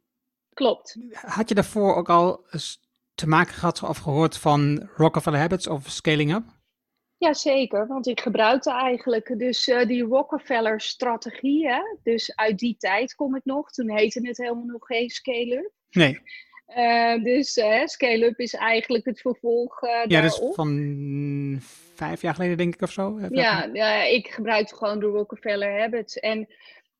Klopt. Had je daarvoor ook al te maken gehad of gehoord van Rockefeller Habits of Scaling Up? Jazeker, want ik gebruikte eigenlijk dus uh, die Rockefeller-strategie. Dus uit die tijd kom ik nog. Toen heette het helemaal nog geen scale-up. Nee. Uh, dus uh, scale-up is eigenlijk het vervolg uh, Ja, dus van vijf jaar geleden denk ik of zo. Ja, ja, ik gebruikte gewoon de Rockefeller Habits. En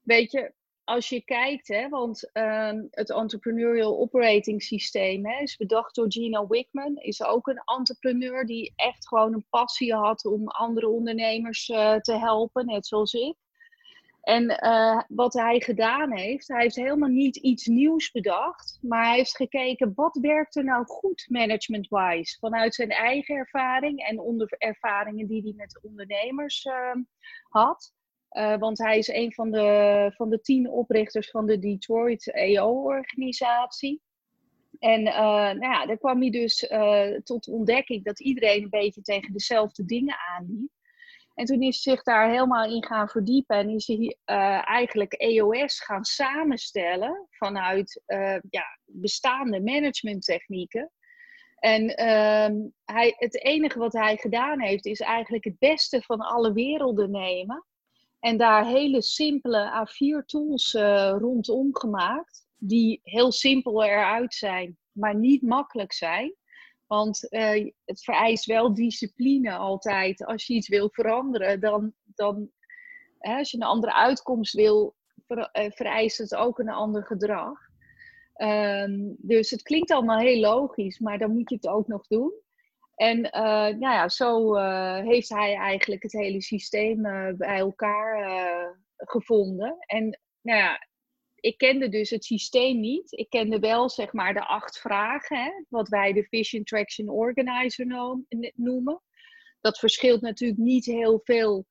weet je, als je kijkt, hè, want um, het Entrepreneurial Operating Systeem hè, is bedacht door Gino Wickman. Is ook een entrepreneur die echt gewoon een passie had om andere ondernemers uh, te helpen, net zoals ik. En uh, wat hij gedaan heeft, hij heeft helemaal niet iets nieuws bedacht, maar hij heeft gekeken wat werkt er nou goed management-wise vanuit zijn eigen ervaring en onder ervaringen die hij met ondernemers uh, had. Uh, want hij is een van de, van de tien oprichters van de Detroit EO-organisatie. En uh, nou ja, daar kwam hij dus uh, tot ontdekking dat iedereen een beetje tegen dezelfde dingen aanliep. En toen is hij zich daar helemaal in gaan verdiepen en is hij eigenlijk EOS gaan samenstellen vanuit ja, bestaande managementtechnieken. En ehm, hij, het enige wat hij gedaan heeft, is eigenlijk het beste van alle werelden nemen. En daar hele simpele A4-tools uh, rondom gemaakt, die heel simpel eruit zijn, maar niet makkelijk zijn. Want uh, het vereist wel discipline altijd. Als je iets wil veranderen, dan, dan hè, als je een andere uitkomst wil, uh, vereist het ook een ander gedrag. Um, dus het klinkt allemaal heel logisch, maar dan moet je het ook nog doen. En uh, nou ja, zo uh, heeft hij eigenlijk het hele systeem uh, bij elkaar gevonden. En nou ja, ik kende dus het systeem niet. Ik kende wel zeg maar de acht vragen, hè, wat wij de Vision Traction Organizer noemen. Dat verschilt natuurlijk niet heel veel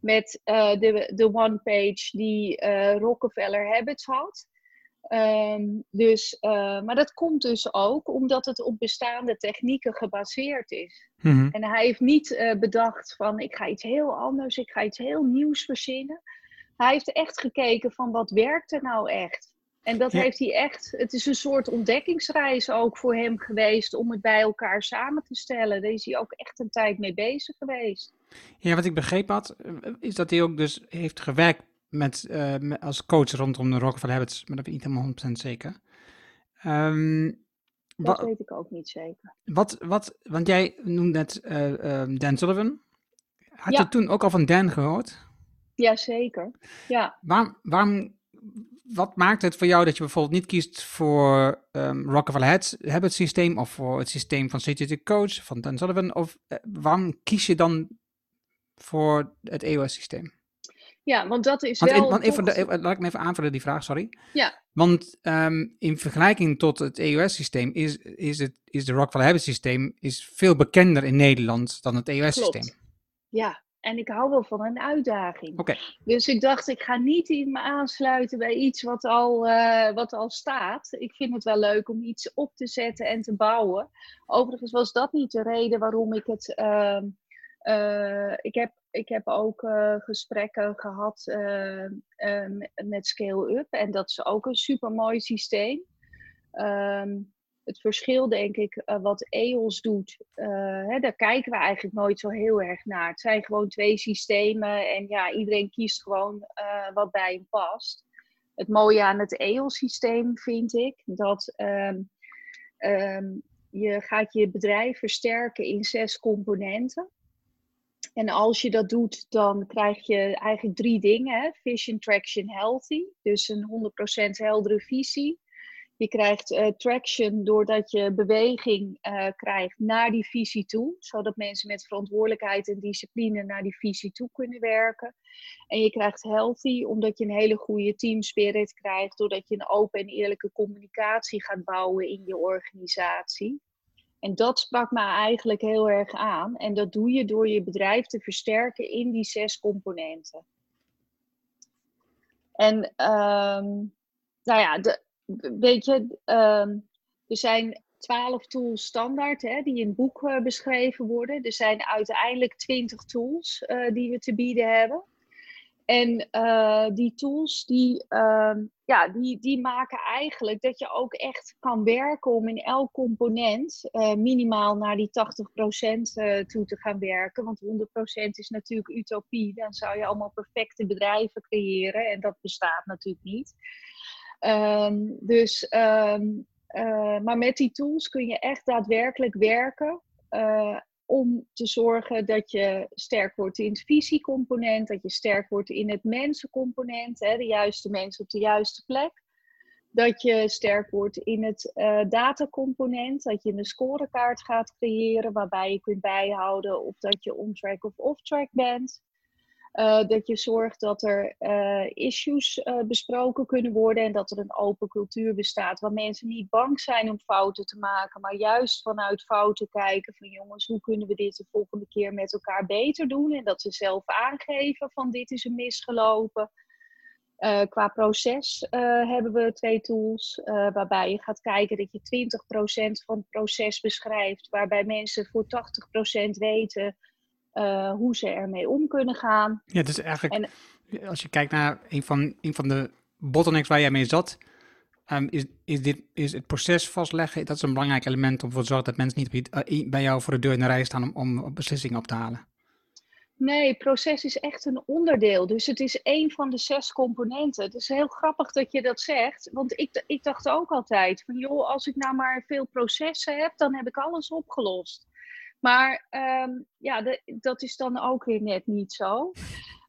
met de, de one-page die Rockefeller Habits had. Um, dus, uh, maar dat komt dus ook omdat het op bestaande technieken gebaseerd is. Mm -hmm. En hij heeft niet bedacht van ik ga iets heel anders, ik ga iets heel nieuws verzinnen. Hij heeft echt gekeken van wat werkt er nou echt. En dat heeft hij echt, het is een soort ontdekkingsreis ook voor hem geweest om het bij elkaar samen te stellen. Daar is hij ook echt een tijd mee bezig geweest. Ja, wat ik begrepen had, is dat hij ook dus heeft gewerkt met, uh, met als coach rondom de Rockefeller Habits, maar dat ben ik niet helemaal 100% zeker. Um, dat weet ik ook niet zeker. Wat, wat, want jij noemde net uh, uh, Dan Sullivan. Had ja. je toen ook al van Dan gehoord? Jazeker, ja. Waarom, waarom, wat maakt het voor jou dat je bijvoorbeeld niet kiest voor um, Rockefeller Habit systeem of voor het systeem van CTT Coach, van Dan Sullivan? Of uh, waarom kies je dan voor het EOS systeem? Ja, want dat is want wel... In, want even, de, even, laat ik me even aanvullen, die vraag, sorry. Ja. Want um, in vergelijking tot het EOS-systeem is, is, het, is de Rockefeller Habit systeem is veel bekender in Nederland dan het EOS-systeem. Ja, en ik hou wel van een uitdaging. Okay. Dus ik dacht, ik ga niet in me aansluiten bij iets wat al, uh, wat al staat. Ik vind het wel leuk om iets op te zetten en te bouwen. Overigens was dat niet de reden waarom ik het. Uh, uh, ik, heb, ik heb ook gesprekken gehad met Scale Up. En dat is ook een super mooi systeem. Um, het verschil, denk ik, wat EOS doet, hè, daar kijken we eigenlijk nooit zo heel erg naar. Het zijn gewoon twee systemen en ja, iedereen kiest gewoon wat bij hem past. Het mooie aan het EOS-systeem vind ik dat um, um, je gaat je bedrijf versterken in zes componenten. En als je dat doet, dan krijg je eigenlijk drie dingen. Vision, traction, healthy. Dus een 100% heldere visie je krijgt uh, traction doordat je beweging uh, krijgt naar die visie toe, zodat mensen met verantwoordelijkheid en discipline naar die visie toe kunnen werken. En je krijgt healthy omdat je een hele goede team spirit krijgt, doordat je een open en eerlijke communicatie gaat bouwen in je organisatie. En dat sprak me eigenlijk heel erg aan. En dat doe je door je bedrijf te versterken in die zes componenten. En um, nou ja, de, weet je, um, er zijn twaalf tools standaard hè, die in het boek beschreven worden. Er zijn uiteindelijk twintig tools uh, die we te bieden hebben. En uh, die tools die, ja, die, die maken eigenlijk dat je ook echt kan werken om in elk component minimaal naar die 80% toe te gaan werken. Want 100% is natuurlijk utopie. Dan zou je allemaal perfecte bedrijven creëren en dat bestaat natuurlijk niet. Um, dus, uh, maar met die tools kun je echt daadwerkelijk werken om te zorgen dat je sterk wordt in het visiecomponent, dat je sterk wordt in het mensencomponent, hè, de juiste mensen op de juiste plek. Dat je sterk wordt in het uh, datacomponent, dat je een scorekaart gaat creëren waarbij je kunt bijhouden of dat je on-track of off-track bent. Uh, dat je zorgt dat er uh, issues uh, besproken kunnen worden en dat er een open cultuur bestaat waar mensen niet bang zijn om fouten te maken, maar juist vanuit fouten kijken van jongens, hoe kunnen we dit de volgende keer met elkaar beter doen en dat ze zelf aangeven van dit is een misgelopen. qua proces hebben we twee tools waarbij je gaat kijken dat je 20% van het proces beschrijft, waarbij mensen voor 80% weten uh, hoe ze ermee om kunnen gaan. Ja, dus eigenlijk, en, als je kijkt naar een van, een van de bottlenecks waar jij mee zat, um, is, is, dit, is het proces vastleggen, dat is een belangrijk element om ervoor te zorgen dat mensen niet uh, bij jou voor de deur in de rij staan om, om beslissingen op te halen. Nee, proces is echt een onderdeel. Dus het is één van de zes componenten. Het is heel grappig dat je dat zegt. Want ik, ik dacht ook altijd van joh, als ik nou maar veel processen heb, dan heb ik alles opgelost. Maar um, ja, de, dat is dan ook weer net niet zo.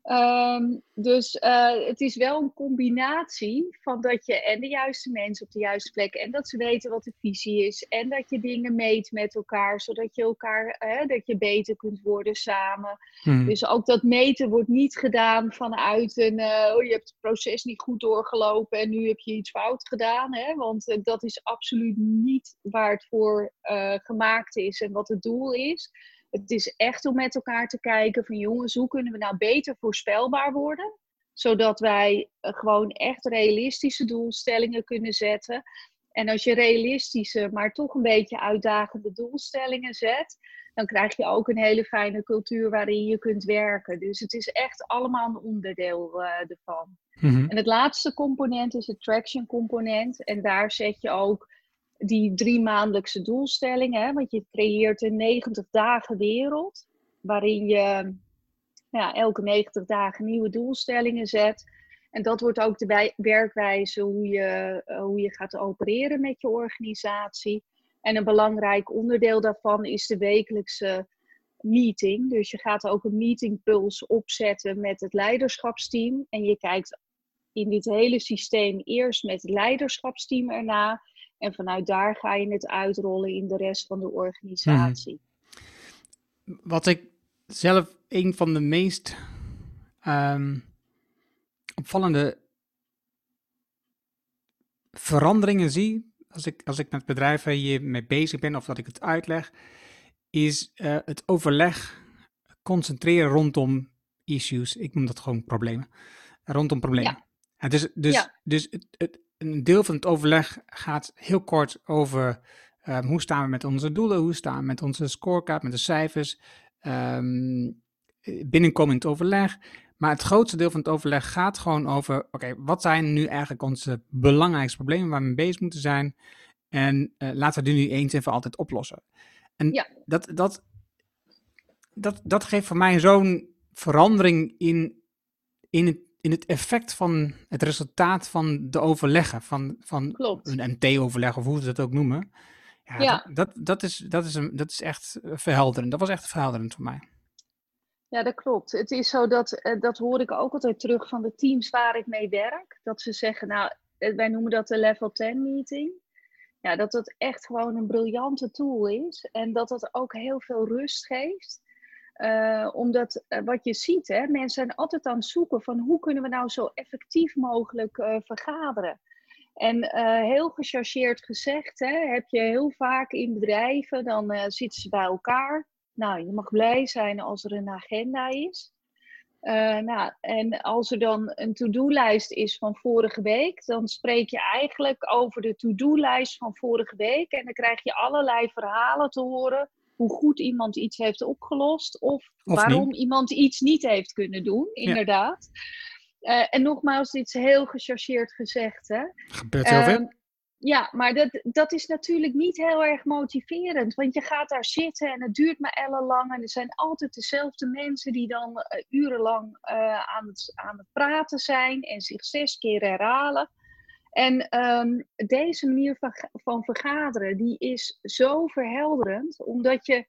Ehm, dus uh, het is wel een combinatie van dat je en de juiste mensen op de juiste plek en dat ze weten wat de visie is en dat je dingen meet met elkaar, zodat je elkaar dat je beter kunt worden samen. Hmm. Dus ook dat meten wordt niet gedaan vanuit een uh, oh, je hebt het proces niet goed doorgelopen en nu heb je iets fout gedaan, hè? want dat is absoluut niet waar het voor gemaakt is en wat het doel is. Het is echt om met elkaar te kijken van jongens, hoe kunnen we nou beter voorspelbaar worden? Zodat wij eh, gewoon echt realistische doelstellingen kunnen zetten. En als je realistische, maar toch een beetje uitdagende doelstellingen zet, dan krijg je ook een hele fijne cultuur waarin je kunt werken. Dus het is echt allemaal een onderdeel uh, ervan. Mhm. En het laatste component is het traction component. En daar zet je ook die drie maandelijkse doelstellingen. Want je creëert een 90 dagen wereld. Waarin je ja, elke 90 dagen nieuwe doelstellingen zet. En dat wordt ook de werkwijze hoe je, uh, hoe je gaat opereren met je organisatie. En een belangrijk onderdeel daarvan is de wekelijkse meeting. Dus je gaat ook een meetingpuls opzetten met het leiderschapsteam. En je kijkt in dit hele systeem eerst met het leiderschapsteam erna. En vanuit daar ga je het uitrollen in de rest van de organisatie. Hmm. Wat ik zelf een van de meest ehm, opvallende veranderingen zie, als ik, als ik met bedrijven hiermee bezig ben of dat ik het uitleg, is uh, het overleg concentreren rondom issues. Ik noem dat gewoon problemen. Rondom problemen. Ja. dus dus, ja. dus het, het, een deel van het overleg gaat heel kort over um, hoe staan we met onze doelen, hoe staan we met onze scorecard, met de cijfers, um, binnenkomend overleg. Maar het grootste deel van het overleg gaat gewoon over, oké, wat zijn nu eigenlijk onze belangrijkste problemen waar we mee bezig moeten zijn? En uh, laten we die nu eens en voor altijd oplossen. En ja. dat, dat, dat, dat geeft voor mij zo'n verandering in, in het in het effect van het resultaat van de overleggen, van, van een MT-overleg of hoe ze dat ook noemen. Ja, Dat, dat, dat, is, dat, is een, dat is echt verhelderend. Dat was echt verhelderend voor mij. Ja, dat klopt. Het is zo dat, eh, dat hoor ik ook altijd terug van de teams waar ik mee werk. Dat ze zeggen, nou, eh, wij noemen dat de level 10 meeting. Ja, dat dat echt gewoon een briljante tool is. En dat dat ook heel veel rust geeft. Uh, omdat uh, wat je ziet, hè, mensen zijn altijd aan het zoeken van hoe kunnen we nou zo effectief mogelijk uh, vergaderen. En heel gechargeerd gezegd, hè, heb je heel vaak in bedrijven, dan zitten ze bij elkaar. Nou, je mag blij zijn als er een agenda is. nou, en als er dan een to-do-lijst is van vorige week, dan spreek je eigenlijk over de to-do-lijst van vorige week. En dan krijg je allerlei verhalen te horen hoe goed iemand iets heeft opgelost of, waarom iemand iets niet heeft kunnen doen, inderdaad. Uh, en nogmaals, dit is heel gechargeerd gezegd. Hè? Ehm, ja, maar dat, dat is natuurlijk niet heel erg motiverend. Want je gaat daar zitten en het duurt maar ellenlang. En er zijn altijd dezelfde mensen die dan uh, urenlang uh, aan, het, aan het praten zijn en zich zes keer herhalen. En um, deze manier van, van vergaderen, die is zo verhelderend, omdat je,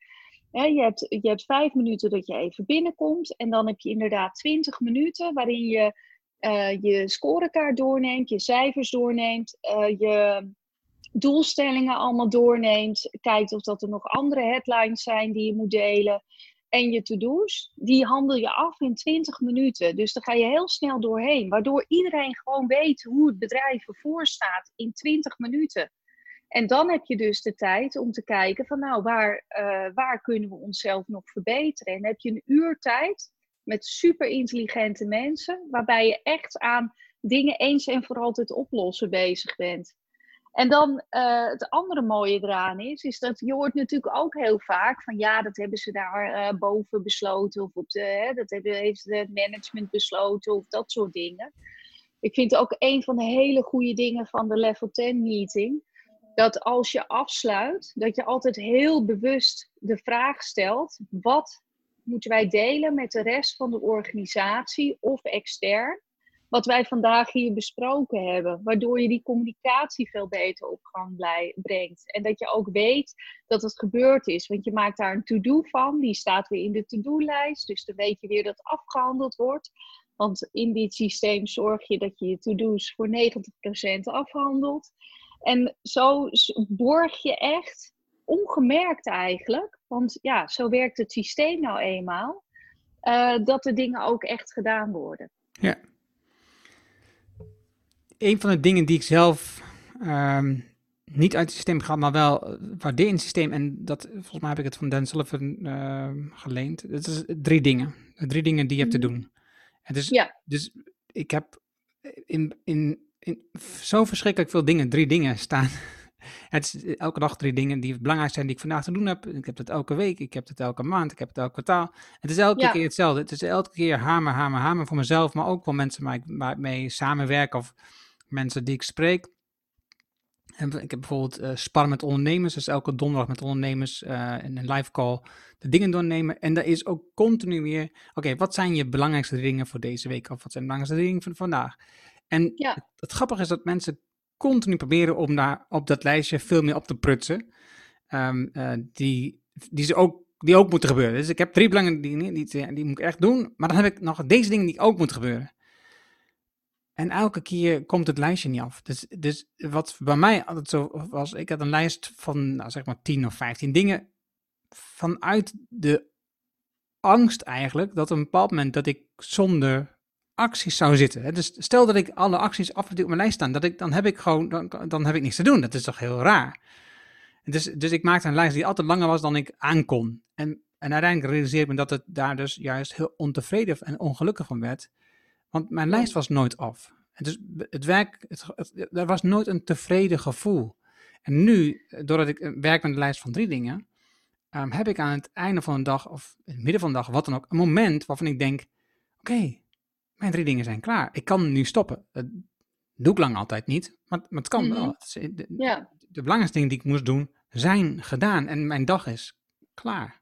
hè, je, hebt, je hebt vijf minuten dat je even binnenkomt en dan heb je inderdaad twintig minuten waarin je uh, je scorekaart doorneemt, je cijfers doorneemt, uh, je doelstellingen allemaal doorneemt, kijkt of dat er nog andere headlines zijn die je moet delen en je to-do's, die handel je af in 20 minuten. Dus daar ga je heel snel doorheen, waardoor iedereen gewoon weet hoe het bedrijf ervoor staat in 20 minuten. En dan heb je dus de tijd om te kijken van nou, waar, uh, waar kunnen we onszelf nog verbeteren? En heb je een uur tijd met super intelligente mensen, waarbij je echt aan dingen eens en voor altijd oplossen bezig bent. En dan uh, het andere mooie eraan is, is dat je hoort natuurlijk ook heel vaak van ja, dat hebben ze daar uh, boven besloten of op hè, dat hebben, heeft het management besloten of dat soort dingen. Ik vind ook een van de hele goede dingen van de level 10 meeting, dat als je afsluit, dat je altijd heel bewust de vraag stelt, wat moeten wij delen met de rest van de organisatie of extern? Wat wij vandaag hier besproken hebben. Waardoor je die communicatie veel beter op gang brengt. En dat je ook weet dat het gebeurd is. Want je maakt daar een to-do van. Die staat weer in de to-do-lijst. Dus dan weet je weer dat afgehandeld wordt. Want in dit systeem zorg je dat je je to-do's voor 90% afhandelt. En zo borg je echt, ongemerkt eigenlijk, want ja, zo werkt het systeem nou eenmaal, uh, dat de dingen ook echt gedaan worden. Ja. Een van de dingen die ik zelf um, niet uit het systeem ga, maar wel eh, waardeer in het systeem, en dat, volgens mij heb ik het van Dan Sullivan uh, geleend, het is drie dingen. Drie dingen die je hebt te mhm. doen. Het is, ja. Dus ik heb in, in, in zo verschrikkelijk veel dingen, drie dingen staan. Het is elke dag drie dingen die belangrijk zijn die ik vandaag te doen heb. Ik heb het elke week, ik heb het elke maand, ik heb het elk kwartaal. Het is elke keer hetzelfde. Het is elke keer hamer, hamer, hamer voor mezelf, maar ook voor mensen waar ik mee samenwerk of mensen die ik spreek. ik heb bijvoorbeeld uh, spar met ondernemers, dus elke donderdag met ondernemers uh, in een live call de dingen doornemen. En daar is ook continu weer, oké, wat zijn je belangrijkste dingen voor deze week? Of wat zijn de belangrijkste dingen van vandaag? En het, het, grappige is dat mensen continu proberen om daar op dat lijstje veel meer op te prutsen. Um, uh, die, die, ze ook, die ook moeten gebeuren. Dus ik heb drie belangrijke dingen, die, die moet ik echt doen. Maar dan heb ik nog deze dingen die ook moeten gebeuren. En elke keer komt het lijstje niet af. Dus, dus wat bij mij altijd zo was, ik had een lijst van nou, zeg maar 10 of 15 dingen vanuit de angst eigenlijk dat op een bepaald moment dat ik zonder acties zou zitten. Dus stel dat ik alle acties af en toe op mijn lijst staan, dat ik, dan heb ik gewoon, dan, dan heb ik niks te doen. Dat is toch heel raar. Dus, dus ik maakte een lijst die altijd langer was dan ik aankon. En, en uiteindelijk realiseerde ik me dat het daar dus juist heel ontevreden en ongelukkig van werd. Want mijn lijst was nooit af. En dus het werk, het, er was nooit een tevreden gevoel. En nu, doordat ik werk met een lijst van drie dingen, um, heb ik aan het einde van de dag, of in het midden van de dag, wat dan ook, een moment waarvan ik denk: oké, mijn drie dingen zijn klaar. Ik kan nu stoppen. Dat doe ik lang altijd niet, maar, maar het kan wel. Mhm. De, ja. de, belangrijkste dingen die ik moest doen, zijn gedaan en mijn dag is klaar.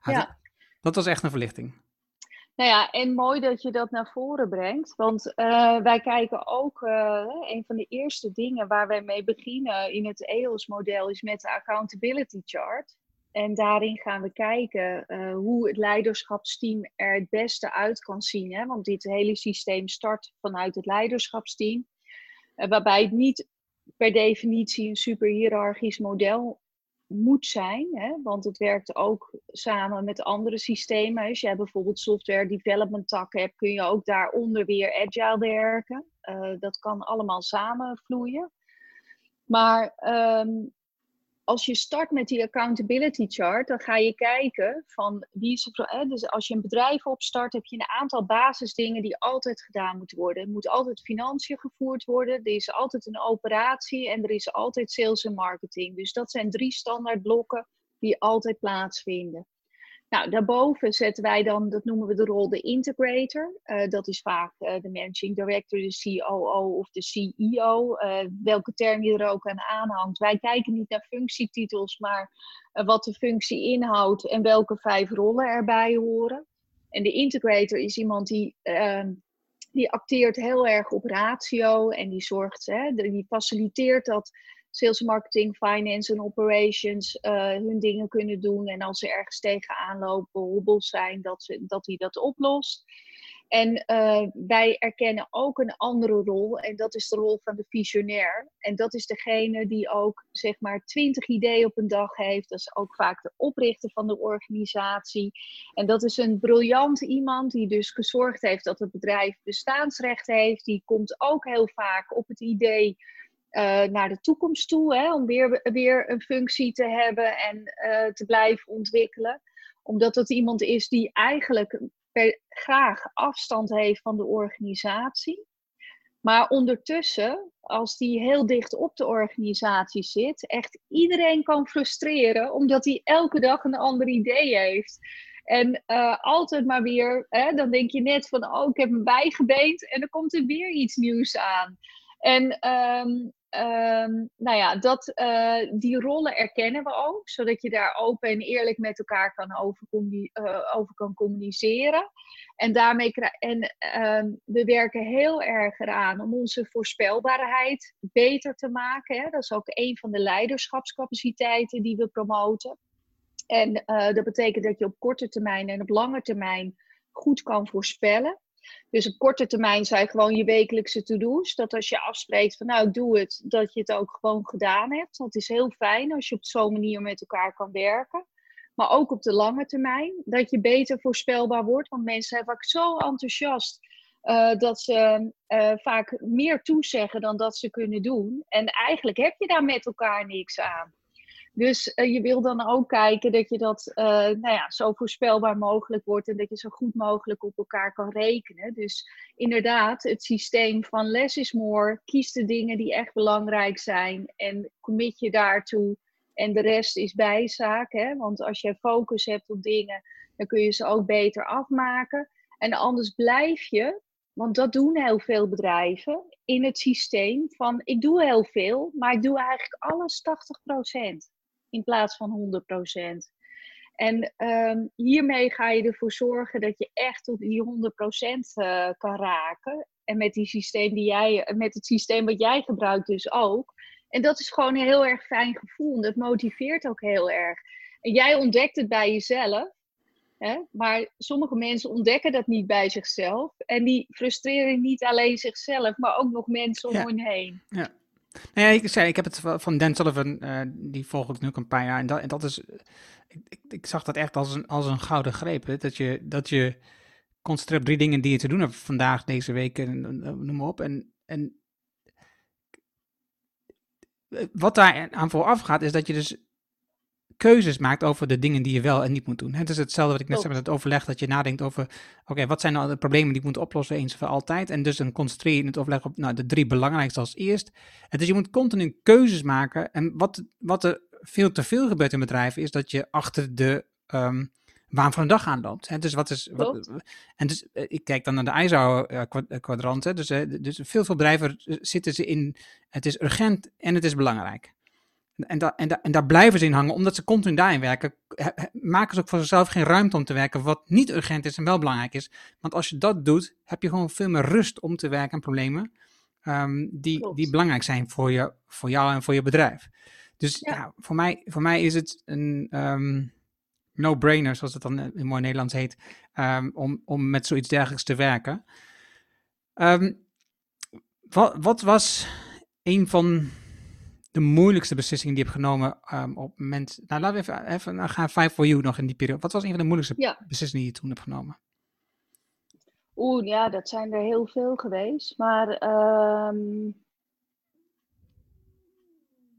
Ah, ja. Dat was echt een verlichting. Nou ja, en mooi dat je dat naar voren brengt. Want uh, wij kijken ook, uh, een van de eerste dingen waar wij mee beginnen in het EOS-model is met de accountability chart. En daarin gaan we kijken uh, hoe het leiderschapsteam er het beste uit kan zien. Hè? Want dit hele systeem start vanuit het leiderschapsteam. Waarbij het niet per definitie een super hiërarchisch model moet zijn. Hè? Want het werkt ook samen met andere systemen. Als jij bijvoorbeeld software development takken hebt, kun je ook daaronder weer agile werken. Uh, dat kan allemaal samenvloeien. Maar um, als je start met die accountability chart, dan ga je kijken van wie is. Dus als je een bedrijf opstart, heb je een aantal basisdingen die altijd gedaan moeten worden. Er moet altijd financiën gevoerd worden, er is altijd een operatie en er is altijd sales en marketing. Dus dat zijn drie standaard blokken die altijd plaatsvinden. Nou, daarboven zetten wij dan, dat noemen we de rol de integrator. Uh, dat is vaak uh, de managing director, de COO of de CEO. Eh, welke term je er ook aan aanhangt. Wij kijken niet naar functietitels, maar wat de functie inhoudt en welke vijf rollen erbij horen. En de integrator is iemand die, ehm, die acteert heel erg op ratio en die zorgt, hè, die faciliteert dat sales, marketing, finance en operations uh, hun dingen kunnen doen. En als ze ergens tegenaan lopen, hobbels zijn, dat, ze, dat hij dat oplost. En uh, wij erkennen ook een andere rol, en dat is de rol van de visionair. En dat is degene die ook zeg maar twintig ideeën op een dag heeft. Dat is ook vaak de oprichter van de organisatie. En dat is een briljant iemand die dus gezorgd heeft dat het bedrijf bestaansrecht heeft. Die komt ook heel vaak op het idee uh, naar de toekomst toe, hè, om weer, weer een functie te hebben en uh, te blijven ontwikkelen. Omdat het iemand is die eigenlijk graag afstand heeft van de organisatie. Maar ondertussen, als die heel dicht op de organisatie zit, echt iedereen kan frustreren, omdat hij elke dag een ander idee heeft. En uh, altijd maar weer, hè, dan denk je net van, oh, ik heb me bijgebeend en dan komt er weer iets nieuws aan. En um, Um, nou ja, dat, uh, die rollen erkennen we ook, zodat je daar open en eerlijk met elkaar kan over, uh, over kan communiceren. En, daarmee en ehm, we werken heel erg eraan om onze voorspelbaarheid beter te maken. Hè. Dat is ook een van de leiderschapscapaciteiten die we promoten. En uh, dat betekent dat je op korte termijn en op lange termijn goed kan voorspellen. Dus op korte termijn zijn gewoon je wekelijkse to-do's. Dat als je afspreekt van nou doe het, dat je het ook gewoon gedaan hebt. Dat is heel fijn als je op zo'n manier met elkaar kan werken. Maar ook op de lange termijn, dat je beter voorspelbaar wordt. Want mensen zijn vaak zo enthousiast uh, dat ze uh, vaak meer toezeggen dan dat ze kunnen doen. En eigenlijk heb je daar met elkaar niks aan. Dus uh, je wil dan ook kijken dat je dat nou ja, zo voorspelbaar mogelijk wordt en dat je zo goed mogelijk op elkaar kan rekenen. Dus inderdaad, het systeem van less is more. Kies de dingen die echt belangrijk zijn en commit je daartoe. En de rest is bijzaak. Hè? Want als je focus hebt op dingen, dan kun je ze ook beter afmaken. En anders blijf je, want dat doen heel veel bedrijven, in het systeem van ik doe heel veel, maar ik doe eigenlijk alles 80% in plaats van 100%. En um, hiermee ga je ervoor zorgen dat je echt tot die 100% uh, eh, kan raken. En met, die systeem die jij, met het systeem wat jij gebruikt dus ook. En dat is gewoon een heel erg fijn gevoel. Dat motiveert ook heel erg. En jij ontdekt het bij jezelf. Hè? Maar sommige mensen ontdekken dat niet bij zichzelf. En die frustreren niet alleen zichzelf, maar ook nog mensen om hen heen. Ja. Nou ja, ik zei, ik heb het van Dan Sullivan, uh, die volg ik nu ook een paar jaar. En dat, en dat is, ik, ik, zag dat echt als een, als een gouden greep. Hè? Dat je, dat je concentreert op drie dingen die je te doen hebt vandaag, deze week, en, noem maar op. En, en wat daar aan vooraf gaat, is dat je dus keuzes maakt over de dingen die je wel en niet moet doen. Het is hetzelfde wat ik net zei met het overleg, dat je nadenkt over, oké, wat zijn nou de problemen die ik moet oplossen eens voor altijd? En dus dan concentreer je het overleg op nou, de drie belangrijkste als eerst. En dus je moet continu keuzes maken. En wat, wat er veel te veel gebeurt in bedrijven, is dat je achter de um, waan van de dag aanloopt. Hè? Dus wat is. Wat, en dus eh, ik kijk dan naar de ISO-kwadrant. Uh, dus, dus veel, veel bedrijven zitten ze in. Het is urgent en het is belangrijk. En, da, en, da, en daar blijven ze in hangen, omdat ze continu daarin werken. Maken ze ook voor zichzelf geen ruimte om te werken wat niet urgent is en wel belangrijk is. Want als je dat doet, heb je gewoon veel meer rust om te werken aan problemen um, die, die belangrijk zijn voor, je, voor jou en voor je bedrijf. Dus ja, ja voor, mij, voor mij is het een. Um, no-brainer, zoals het dan in mooi Nederlands heet, um, om, om met zoiets dergelijks te werken. Wat, wat, was een van de moeilijkste beslissingen die je hebt genomen um, op het moment... Nou, laten we even, even nou, gaan Five for You nog in die periode. Wat was een van de moeilijkste ja. beslissingen die je toen hebt genomen? Oeh, ja, dat zijn er heel veel geweest. Maar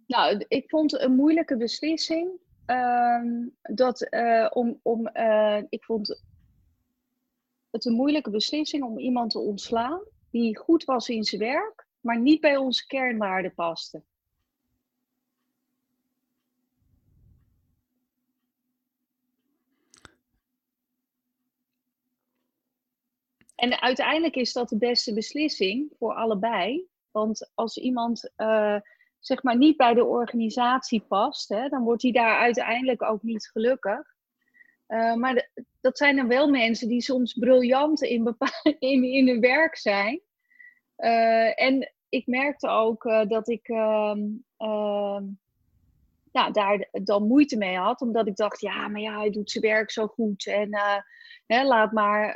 nou, ik vond een moeilijke beslissing Ehm, dat uh, om, om uh, ik vond het een moeilijke beslissing om iemand te ontslaan die goed was in zijn werk, maar niet bij onze kernwaarden paste. En uiteindelijk is dat de beste beslissing voor allebei. Want als iemand uh, zeg maar niet bij de organisatie past, hè, dan wordt hij daar uiteindelijk ook niet gelukkig. Uh, maar dat zijn dan wel mensen die soms briljant in, in, in hun werk zijn. Uh, en ik merkte ook dat ik ehm, ehm, ja, daar dan moeite mee had, omdat ik dacht, ja, maar ja, hij doet zijn werk zo goed. En hè, laat maar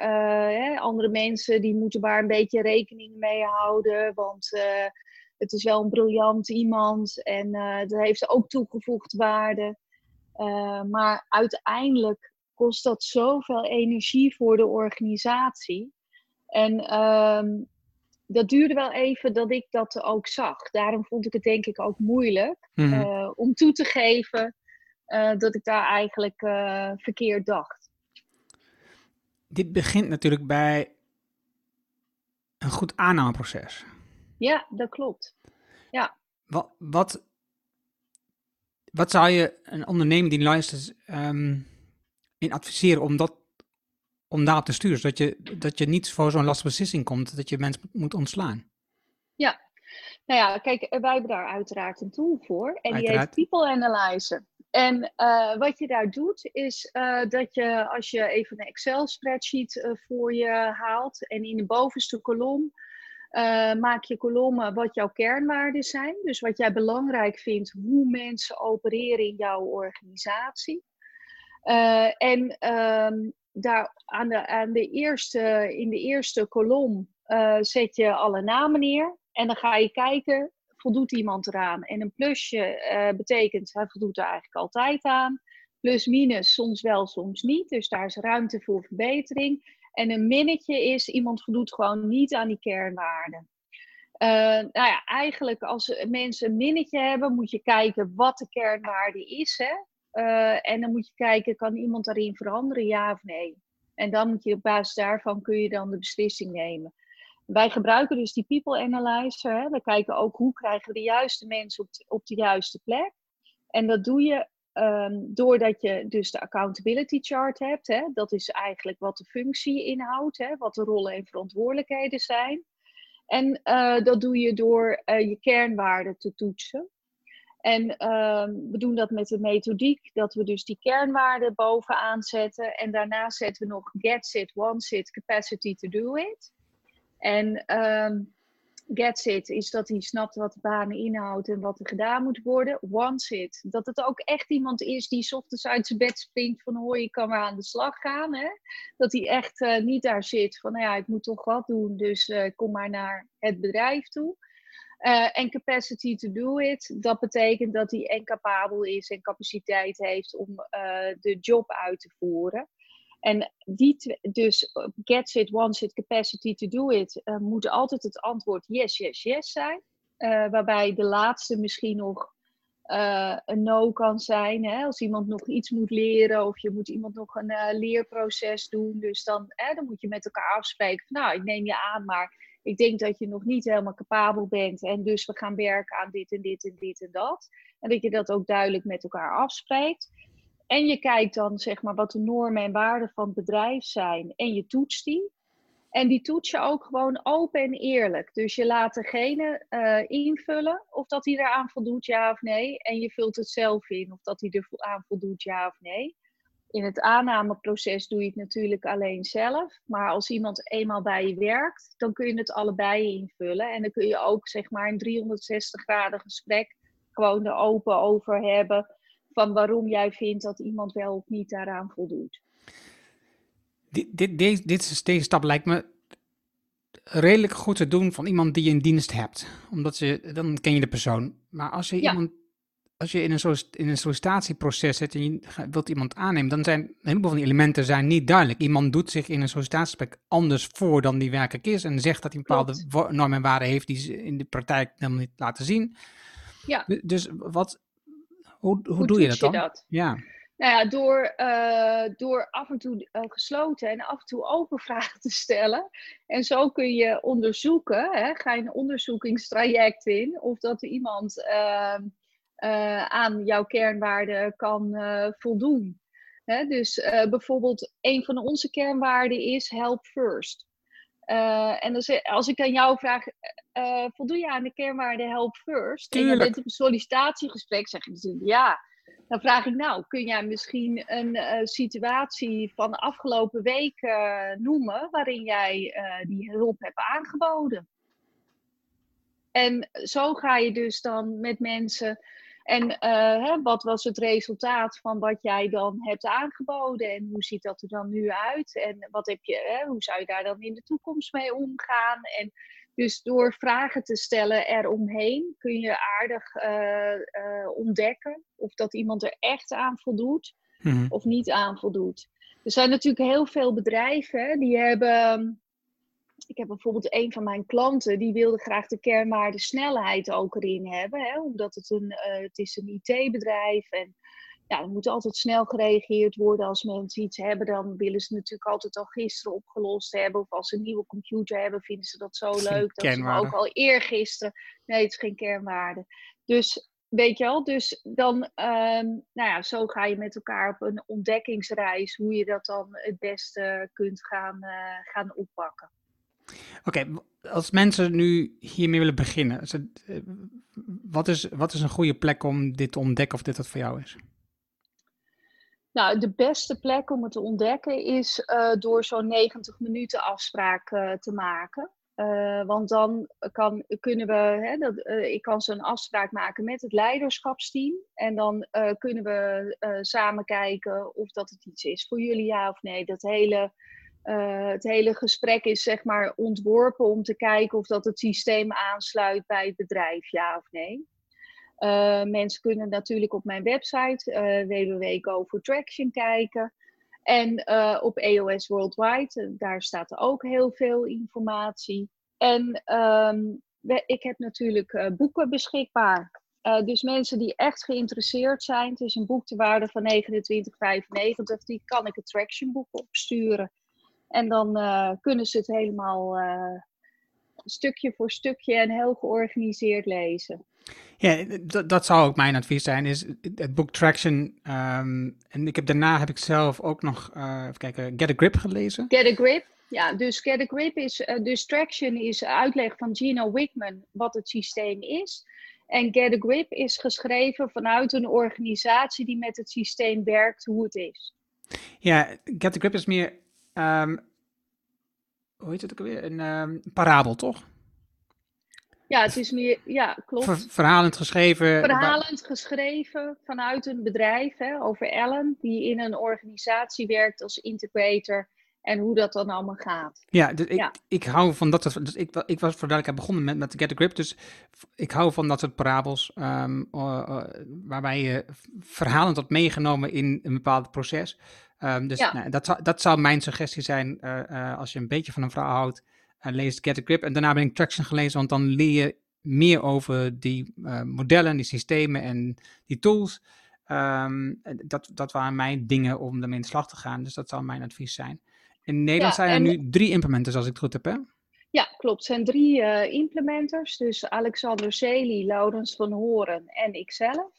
hè, andere mensen, die moeten maar een beetje rekening mee houden. Want het is wel een briljant iemand en dat heeft ook toegevoegd waarde. Maar uiteindelijk kost dat zoveel energie voor de organisatie. En um, dat duurde wel even dat ik dat ook zag. Daarom vond ik het denk ik ook moeilijk mm -hmm. uh, om toe te geven dat ik daar eigenlijk verkeerd dacht. Dit begint natuurlijk bij een goed aannameproces. Ja, dat klopt. Ja. Wat, wat, wat zou je een ondernemer die luistert um, in adviseren om, dat, om daarop te sturen? Zodat je, dat je niet voor zo'n lastige beslissing komt dat je mensen moet ontslaan? Ja, Nou ja, kijk, wij hebben daar uiteraard een tool voor. En die heet People Analyzer. En uh, wat je daar doet, is uh, dat je als je even een Excel-spreadsheet uh, voor je haalt en in de bovenste kolom maak je kolommen wat jouw kernwaarden zijn. Dus wat jij belangrijk vindt, hoe mensen opereren in jouw organisatie. en um, daar aan de, aan de eerste, in de eerste kolom zet je alle namen neer. En dan ga je kijken voldoet iemand eraan? En een plusje uh, betekent hij voldoet er eigenlijk altijd aan. Plus minus soms wel, soms niet. Dus daar is ruimte voor verbetering. En een minnetje is iemand voldoet gewoon niet aan die kernwaarden. Uh, nou ja, eigenlijk als mensen een minnetje hebben, moet je kijken wat de kernwaarde is. Hè? Uh, en dan moet je kijken, kan iemand daarin veranderen, ja of nee? En dan moet je op basis daarvan kun je dan de beslissing nemen. Wij gebruiken dus die people analyzer. Hè. We kijken ook hoe krijgen we de juiste mensen op de, op de juiste plek. En dat doe je um, doordat je dus de accountability chart hebt. Hè. Dat is eigenlijk wat de functie inhoudt, hè, wat de rollen en verantwoordelijkheden zijn. En uh, dat doe je door uh, je kernwaarden te toetsen. En uh, we doen dat met de methodiek dat we dus die kernwaarden bovenaan zetten. En daarna zetten we nog get it, want it, capacity to do it. En um, gets it is dat hij snapt wat de banen inhoudt en wat er gedaan moet worden. Wants it, dat het ook echt iemand is die ochtends uit zijn bed springt van hoor, je kan maar aan de slag gaan. Hè? Dat hij echt uh, niet daar zit van nou ja, ik moet toch wat doen, dus uh, kom maar naar het bedrijf toe. Uh, en capacity to do it, dat betekent dat hij en capabel is en capaciteit heeft om de job uit te voeren. En die dus gets it, wants it, capacity to do it, uh, moet altijd het antwoord yes, yes, yes zijn. Waarbij de laatste misschien nog een no kan zijn. Hè? Als iemand nog iets moet leren of je moet iemand nog een leerproces doen. Dus dan, dan moet je met elkaar afspreken van nou, ik neem je aan, maar ik denk dat je nog niet helemaal capabel bent. En dus we gaan werken aan dit en dit en dit en dat. En dat je dat ook duidelijk met elkaar afspreekt. En je kijkt dan zeg maar wat de normen en waarden van het bedrijf zijn en je toetst die. En die toets je ook gewoon open en eerlijk. Dus je laat degene uh, invullen of dat hij eraan voldoet, ja of nee. En je vult het zelf in of dat hij eraan voldoet, ja of nee. In het aannameproces doe je het natuurlijk alleen zelf. Maar als iemand eenmaal bij je werkt, dan kun je het allebei invullen. En dan kun je ook zeg maar een 360 graden gesprek gewoon er open over hebben van waarom jij vindt dat iemand wel of niet daaraan voldoet. Dit, dit, deze, dit, deze stap lijkt me redelijk goed te doen van iemand die je in dienst hebt. Omdat je, dan ken je de persoon. Maar als je iemand als je in een, in een sollicitatieproces zit en je wilt iemand aannemen, dan zijn een heleboel van die elementen zijn niet duidelijk. Iemand doet zich in een sollicitatiegesprek anders voor dan die werkelijk is en zegt dat hij bepaalde normen en waarden heeft die ze in de praktijk helemaal niet laten zien. Ja. Dus wat, hoe, hoe, doe je dat dan? dat? Ja. Nou ja, door, uh, door af en toe uh, gesloten en af en toe open vragen te stellen. En zo kun je onderzoeken, hè, ga je een onderzoekingstraject in, of dat iemand uh, aan jouw kernwaarden kan voldoen. Hè, dus bijvoorbeeld, een van onze kernwaarden is help first. en dus, als ik aan jou vraag, voldoe je aan de kernwaarde help first? Tuurlijk. En je bent op een sollicitatiegesprek, zeg je natuurlijk ja. Dan vraag ik nou, kun jij misschien een situatie van de afgelopen week noemen waarin jij die hulp hebt aangeboden? En zo ga je dus dan met mensen. En hè, wat was het resultaat van wat jij dan hebt aangeboden? En hoe ziet dat er dan nu uit? En wat heb je, hè, hoe zou je daar dan in de toekomst mee omgaan? En dus door vragen te stellen eromheen kun je aardig uh, uh, ontdekken of dat iemand er echt aan voldoet mm. of niet aan voldoet. Er zijn natuurlijk heel veel bedrijven die hebben. Ik heb bijvoorbeeld een van mijn klanten die wilde graag de kernwaarde snelheid ook erin hebben, hè, omdat het een, uh, het is een IT-bedrijf en ja, er moet altijd snel gereageerd worden. Als mensen iets hebben, dan willen ze natuurlijk altijd al gisteren opgelost hebben. Of als ze een nieuwe computer hebben, vinden ze dat zo leuk. Dat ze ook al eergisteren. Nee, het is geen kernwaarde. Dus weet je wel, dus dan, um, nou ja, zo ga je met elkaar op een ontdekkingsreis. Hoe je dat dan het beste kunt gaan, uh, gaan oppakken. Oké, als mensen nu hiermee willen beginnen, eh, wat is, wat is een goede plek om dit te ontdekken of dit wat voor jou is? Nou, de beste plek om het te ontdekken is uh, door zo'n 90 minuten afspraak uh, te maken. Want dan kan, kunnen we, hè, dat, ik kan zo'n afspraak maken met het leiderschapsteam. En dan kunnen we samen kijken of dat het iets is voor jullie, ja of nee. Dat hele, het hele gesprek is zeg maar ontworpen om te kijken of dat het systeem aansluit bij het bedrijf, ja of nee. Uh, mensen kunnen natuurlijk op mijn website uh, www.go Traction kijken. En op EOS Worldwide, daar staat ook heel veel informatie. En um, ik heb natuurlijk boeken beschikbaar. dus mensen die echt geïnteresseerd zijn, het is een boek te waarde van 29,95, die kan ik het Traction boek opsturen. En dan kunnen ze het helemaal stukje voor stukje en heel georganiseerd lezen. Ja, dat zou ook mijn advies zijn, is het boek Traction. Um, en ik heb, daarna heb ik zelf ook nog, uh, even kijken, Get a Grip gelezen. Get a Grip, ja, dus Get a Grip is, dus Traction is uitleg van Gino Wickman wat het systeem is. En Get a Grip is geschreven vanuit een organisatie die met het systeem werkt, hoe het is. Ja, Get a Grip is meer, um, hoe heet het ook alweer, een um, parabel, toch? Ja, het is meer, ja, klopt. verhalend geschreven. Verhalend geschreven vanuit een bedrijf hè, over Ellen, die in een organisatie werkt als integrator en hoe dat dan allemaal gaat. Ja, dus ik, ik hou van dat soort. Dus ik, ik was voor duidelijkheid begonnen met, met Get a Grip, dus ik hou van dat soort parabels um, uh, waarbij je verhalend wordt meegenomen in een bepaald proces. Um, dus ja. nou, dat, zou, dat zou mijn suggestie zijn uh, uh, als je een beetje van een verhaal houdt lees Get a Grip. En daarna ben ik Traction gelezen, want dan leer je meer over die uh, modellen, die systemen en die tools. Um, dat, dat waren mijn dingen om ermee in de slag te gaan. Dus dat zou mijn advies zijn. In Nederland zijn er nu drie implementers, als ik het goed heb, hè? Ja, klopt. Het zijn drie uh, implementers. Dus Alexander Sely, Laurens van Horen en ikzelf.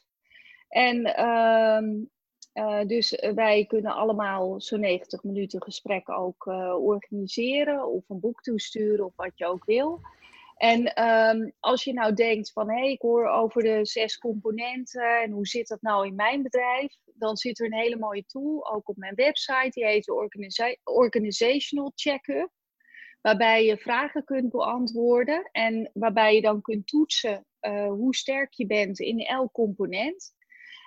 En um, uh, dus eh, wij kunnen allemaal zo'n 90 minuten gesprek ook uh, organiseren of een boek toesturen of wat je ook wil. En um, als je nou denkt van hé, hey, ik hoor over de zes componenten en hoe zit dat nou in mijn bedrijf, dan zit er een hele mooie tool, ook op mijn website, die heet de Organiza Organizational Checkup. Waarbij je vragen kunt beantwoorden en waarbij je dan kunt toetsen hoe sterk je bent in elk component.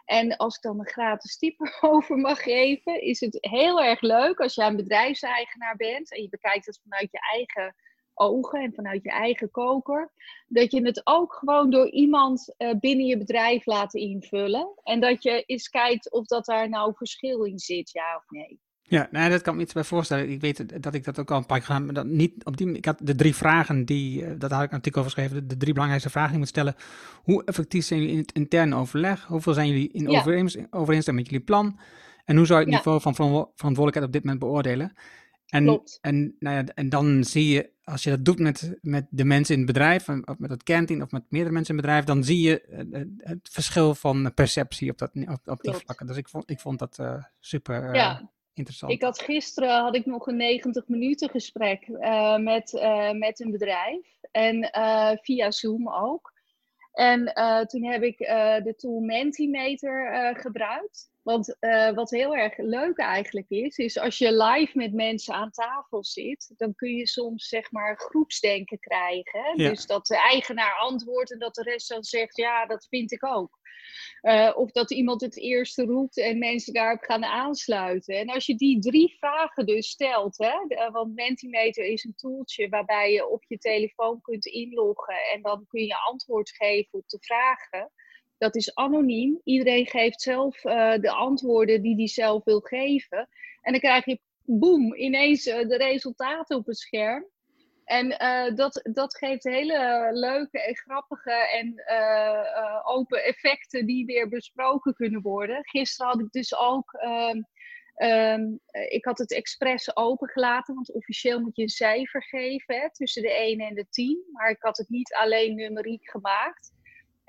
En als ik dan een gratis type over mag geven, is het heel erg leuk als jij een bedrijfseigenaar bent en je bekijkt het vanuit je eigen ogen en vanuit je eigen koker, dat je het ook gewoon door iemand uh, binnen je bedrijf laat invullen. En dat je eens kijkt of dat daar nou verschil in zit, ja of nee. Ja, nou, dat kan me iets bij voorstellen. Ik weet dat ik dat ook al een paar keer gedaan maar dat niet op die Ik had de drie vragen die, eh, dat had ik een artikel over geschreven, de, drie belangrijkste vragen die je moet stellen. Hoe effectief zijn jullie in het interne overleg? Hoeveel zijn jullie in ja. overeenstemming met jullie plan? En hoe zou je het niveau van verantwoordelijkheid op dit moment beoordelen? En, Klopt. en, nou ja, en dan zie je, als je dat doet met, met de mensen in het bedrijf, of met het kernteam of met meerdere mensen in het bedrijf, dan zie je uh, het verschil van perceptie op, dat, op, op die vlakken. Dus ik vond, ik vond dat uh, super. ja. Interessant. Ik had gisteren had ik nog een 90 minuten gesprek uh, met, uh, met een bedrijf. En uh, via Zoom ook. En toen heb ik de tool Mentimeter gebruikt. Want wat heel erg leuk eigenlijk is, is als je live met mensen aan tafel zit, dan kun je soms zeg maar groepsdenken krijgen. Ja. Dus dat de eigenaar antwoordt en dat de rest dan zegt, ja, dat vind ik ook. Uh, of dat iemand het eerste roept en mensen daarop gaan aansluiten. En als je die drie vragen dus stelt, hè, eh, want Mentimeter is een tooltje waarbij je op je telefoon kunt inloggen en dan kun je antwoord geven op de vragen. Dat is anoniem. Iedereen geeft zelf uh, de antwoorden die hij zelf wil geven. En dan krijg je, boem, ineens de resultaten op het scherm. En uh, dat, dat geeft hele leuke en grappige en open effecten die weer besproken kunnen worden. Gisteren had ik dus ook, um, um, ik had het expres opengelaten, want officieel moet je een cijfer geven tussen de 1 en de 10. Maar ik had het niet alleen numeriek gemaakt.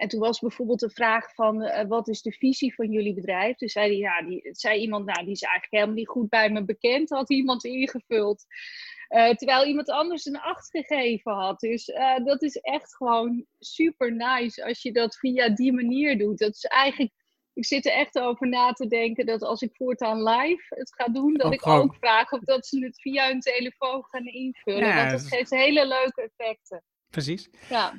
En toen was bijvoorbeeld de vraag van, wat is de visie van jullie bedrijf? Toen zei, die, ja, die, zei iemand, nou die is eigenlijk helemaal niet goed bij me bekend, had iemand ingevuld. Eh, terwijl iemand anders een 8 gegeven had. Dus eh, dat is echt gewoon super nice als je dat via die manier doet. Dat is eigenlijk, ik zit er echt over na te denken dat als ik voortaan live het ga doen, dat ik gewoon- ook vraag of dat ze het via hun telefoon gaan invullen. Ja, want dat geeft hele leuke effecten. Precies. Ja,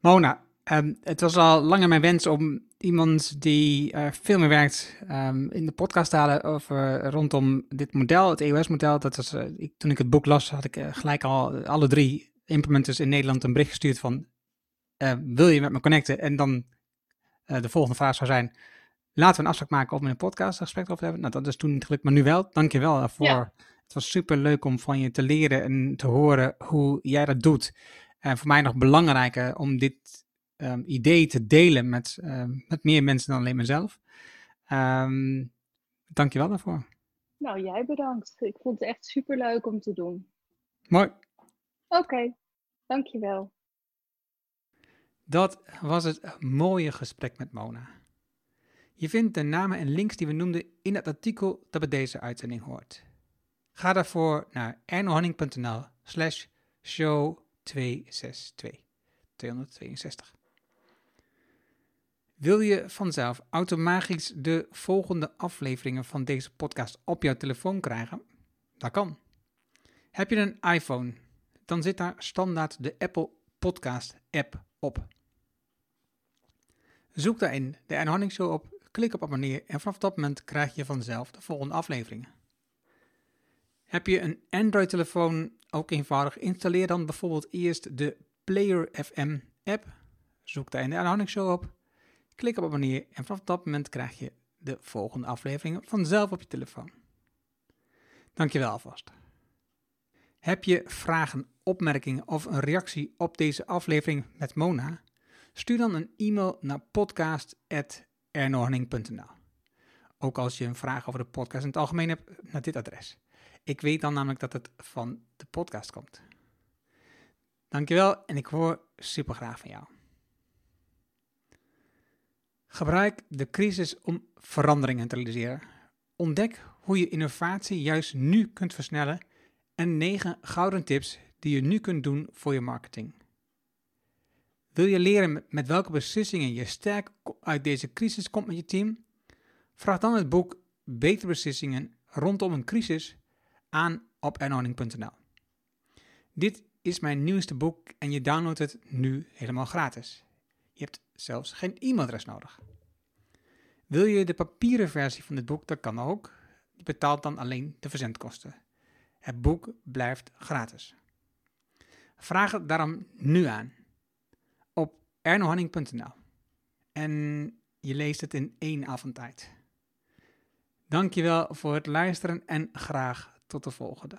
Mona, ehm, het was al langer mijn wens om iemand die eh, veel meer werkt ehm, in de podcast te halen over rondom dit model, het EOS-model. Dat was, eh, ik, toen ik het boek las, had ik eh, gelijk al alle drie implementers in Nederland een bericht gestuurd van eh, wil je met me connecten? En dan eh, de volgende vraag zou zijn, laten we een afspraak maken om in een podcast een gesprek over te hebben. Nou, dat is toen niet gelukt, maar nu wel. Dank je wel daarvoor. Ja. Het was super leuk om van je te leren en te horen hoe jij dat doet. En voor mij nog belangrijker om dit ehm, idee te delen met, ehm, met meer mensen dan alleen mezelf. Ehm Dank je wel daarvoor. nou jij bedankt. Ik vond het echt super leuk om te doen. Mooi. Oké, dankjewel. Dat was het mooie gesprek met Mona. Je vindt de namen en links die we noemden in het artikel dat bij deze uitzending hoort. Ga daarvoor naar ernohanning.nl slash show 262. 262. Wil je vanzelf automatisch de volgende afleveringen van deze podcast op jouw telefoon krijgen? Dat kan. Heb je een iPhone, dan zit daar standaard de Apple Podcast app op. Zoek daarin de Hanning Show op, klik op abonneer en vanaf dat moment krijg je vanzelf de volgende afleveringen. Heb je een Android-telefoon, ook eenvoudig, installeer dan bijvoorbeeld eerst de Player FM app. Zoek daar in de Show op, klik op abonneer en vanaf dat moment krijg je de volgende afleveringen vanzelf op je telefoon. Dankjewel alvast. Heb je vragen, opmerkingen of een reactie op deze aflevering met Mona? Stuur dan een e-mail naar podcast.ernohanning.nl. Ook als je een vraag over de podcast in het algemeen hebt, naar dit adres. Ik weet dan namelijk dat het van de podcast komt. Dankjewel en ik hoor super graag van jou. Gebruik de crisis om veranderingen te realiseren. Ontdek hoe je innovatie juist nu kunt versnellen en 9 gouden tips die je nu kunt doen voor je marketing. Wil je leren met- welke beslissingen je sterk uit deze crisis komt met je team? Vraag dan het boek Betere Beslissingen rondom een crisis aan op ernohanning.nl. Dit is mijn nieuwste boek en je downloadt het nu helemaal gratis. Je hebt zelfs geen e-mailadres nodig. Wil je de papieren versie van dit boek? Dat kan ook. Je betaalt dan alleen de verzendkosten. Het boek blijft gratis. Vraag het daarom nu aan op ernohanning.nl en je leest het in één avond tijd. Dankjewel voor het luisteren en graag tot de volgende.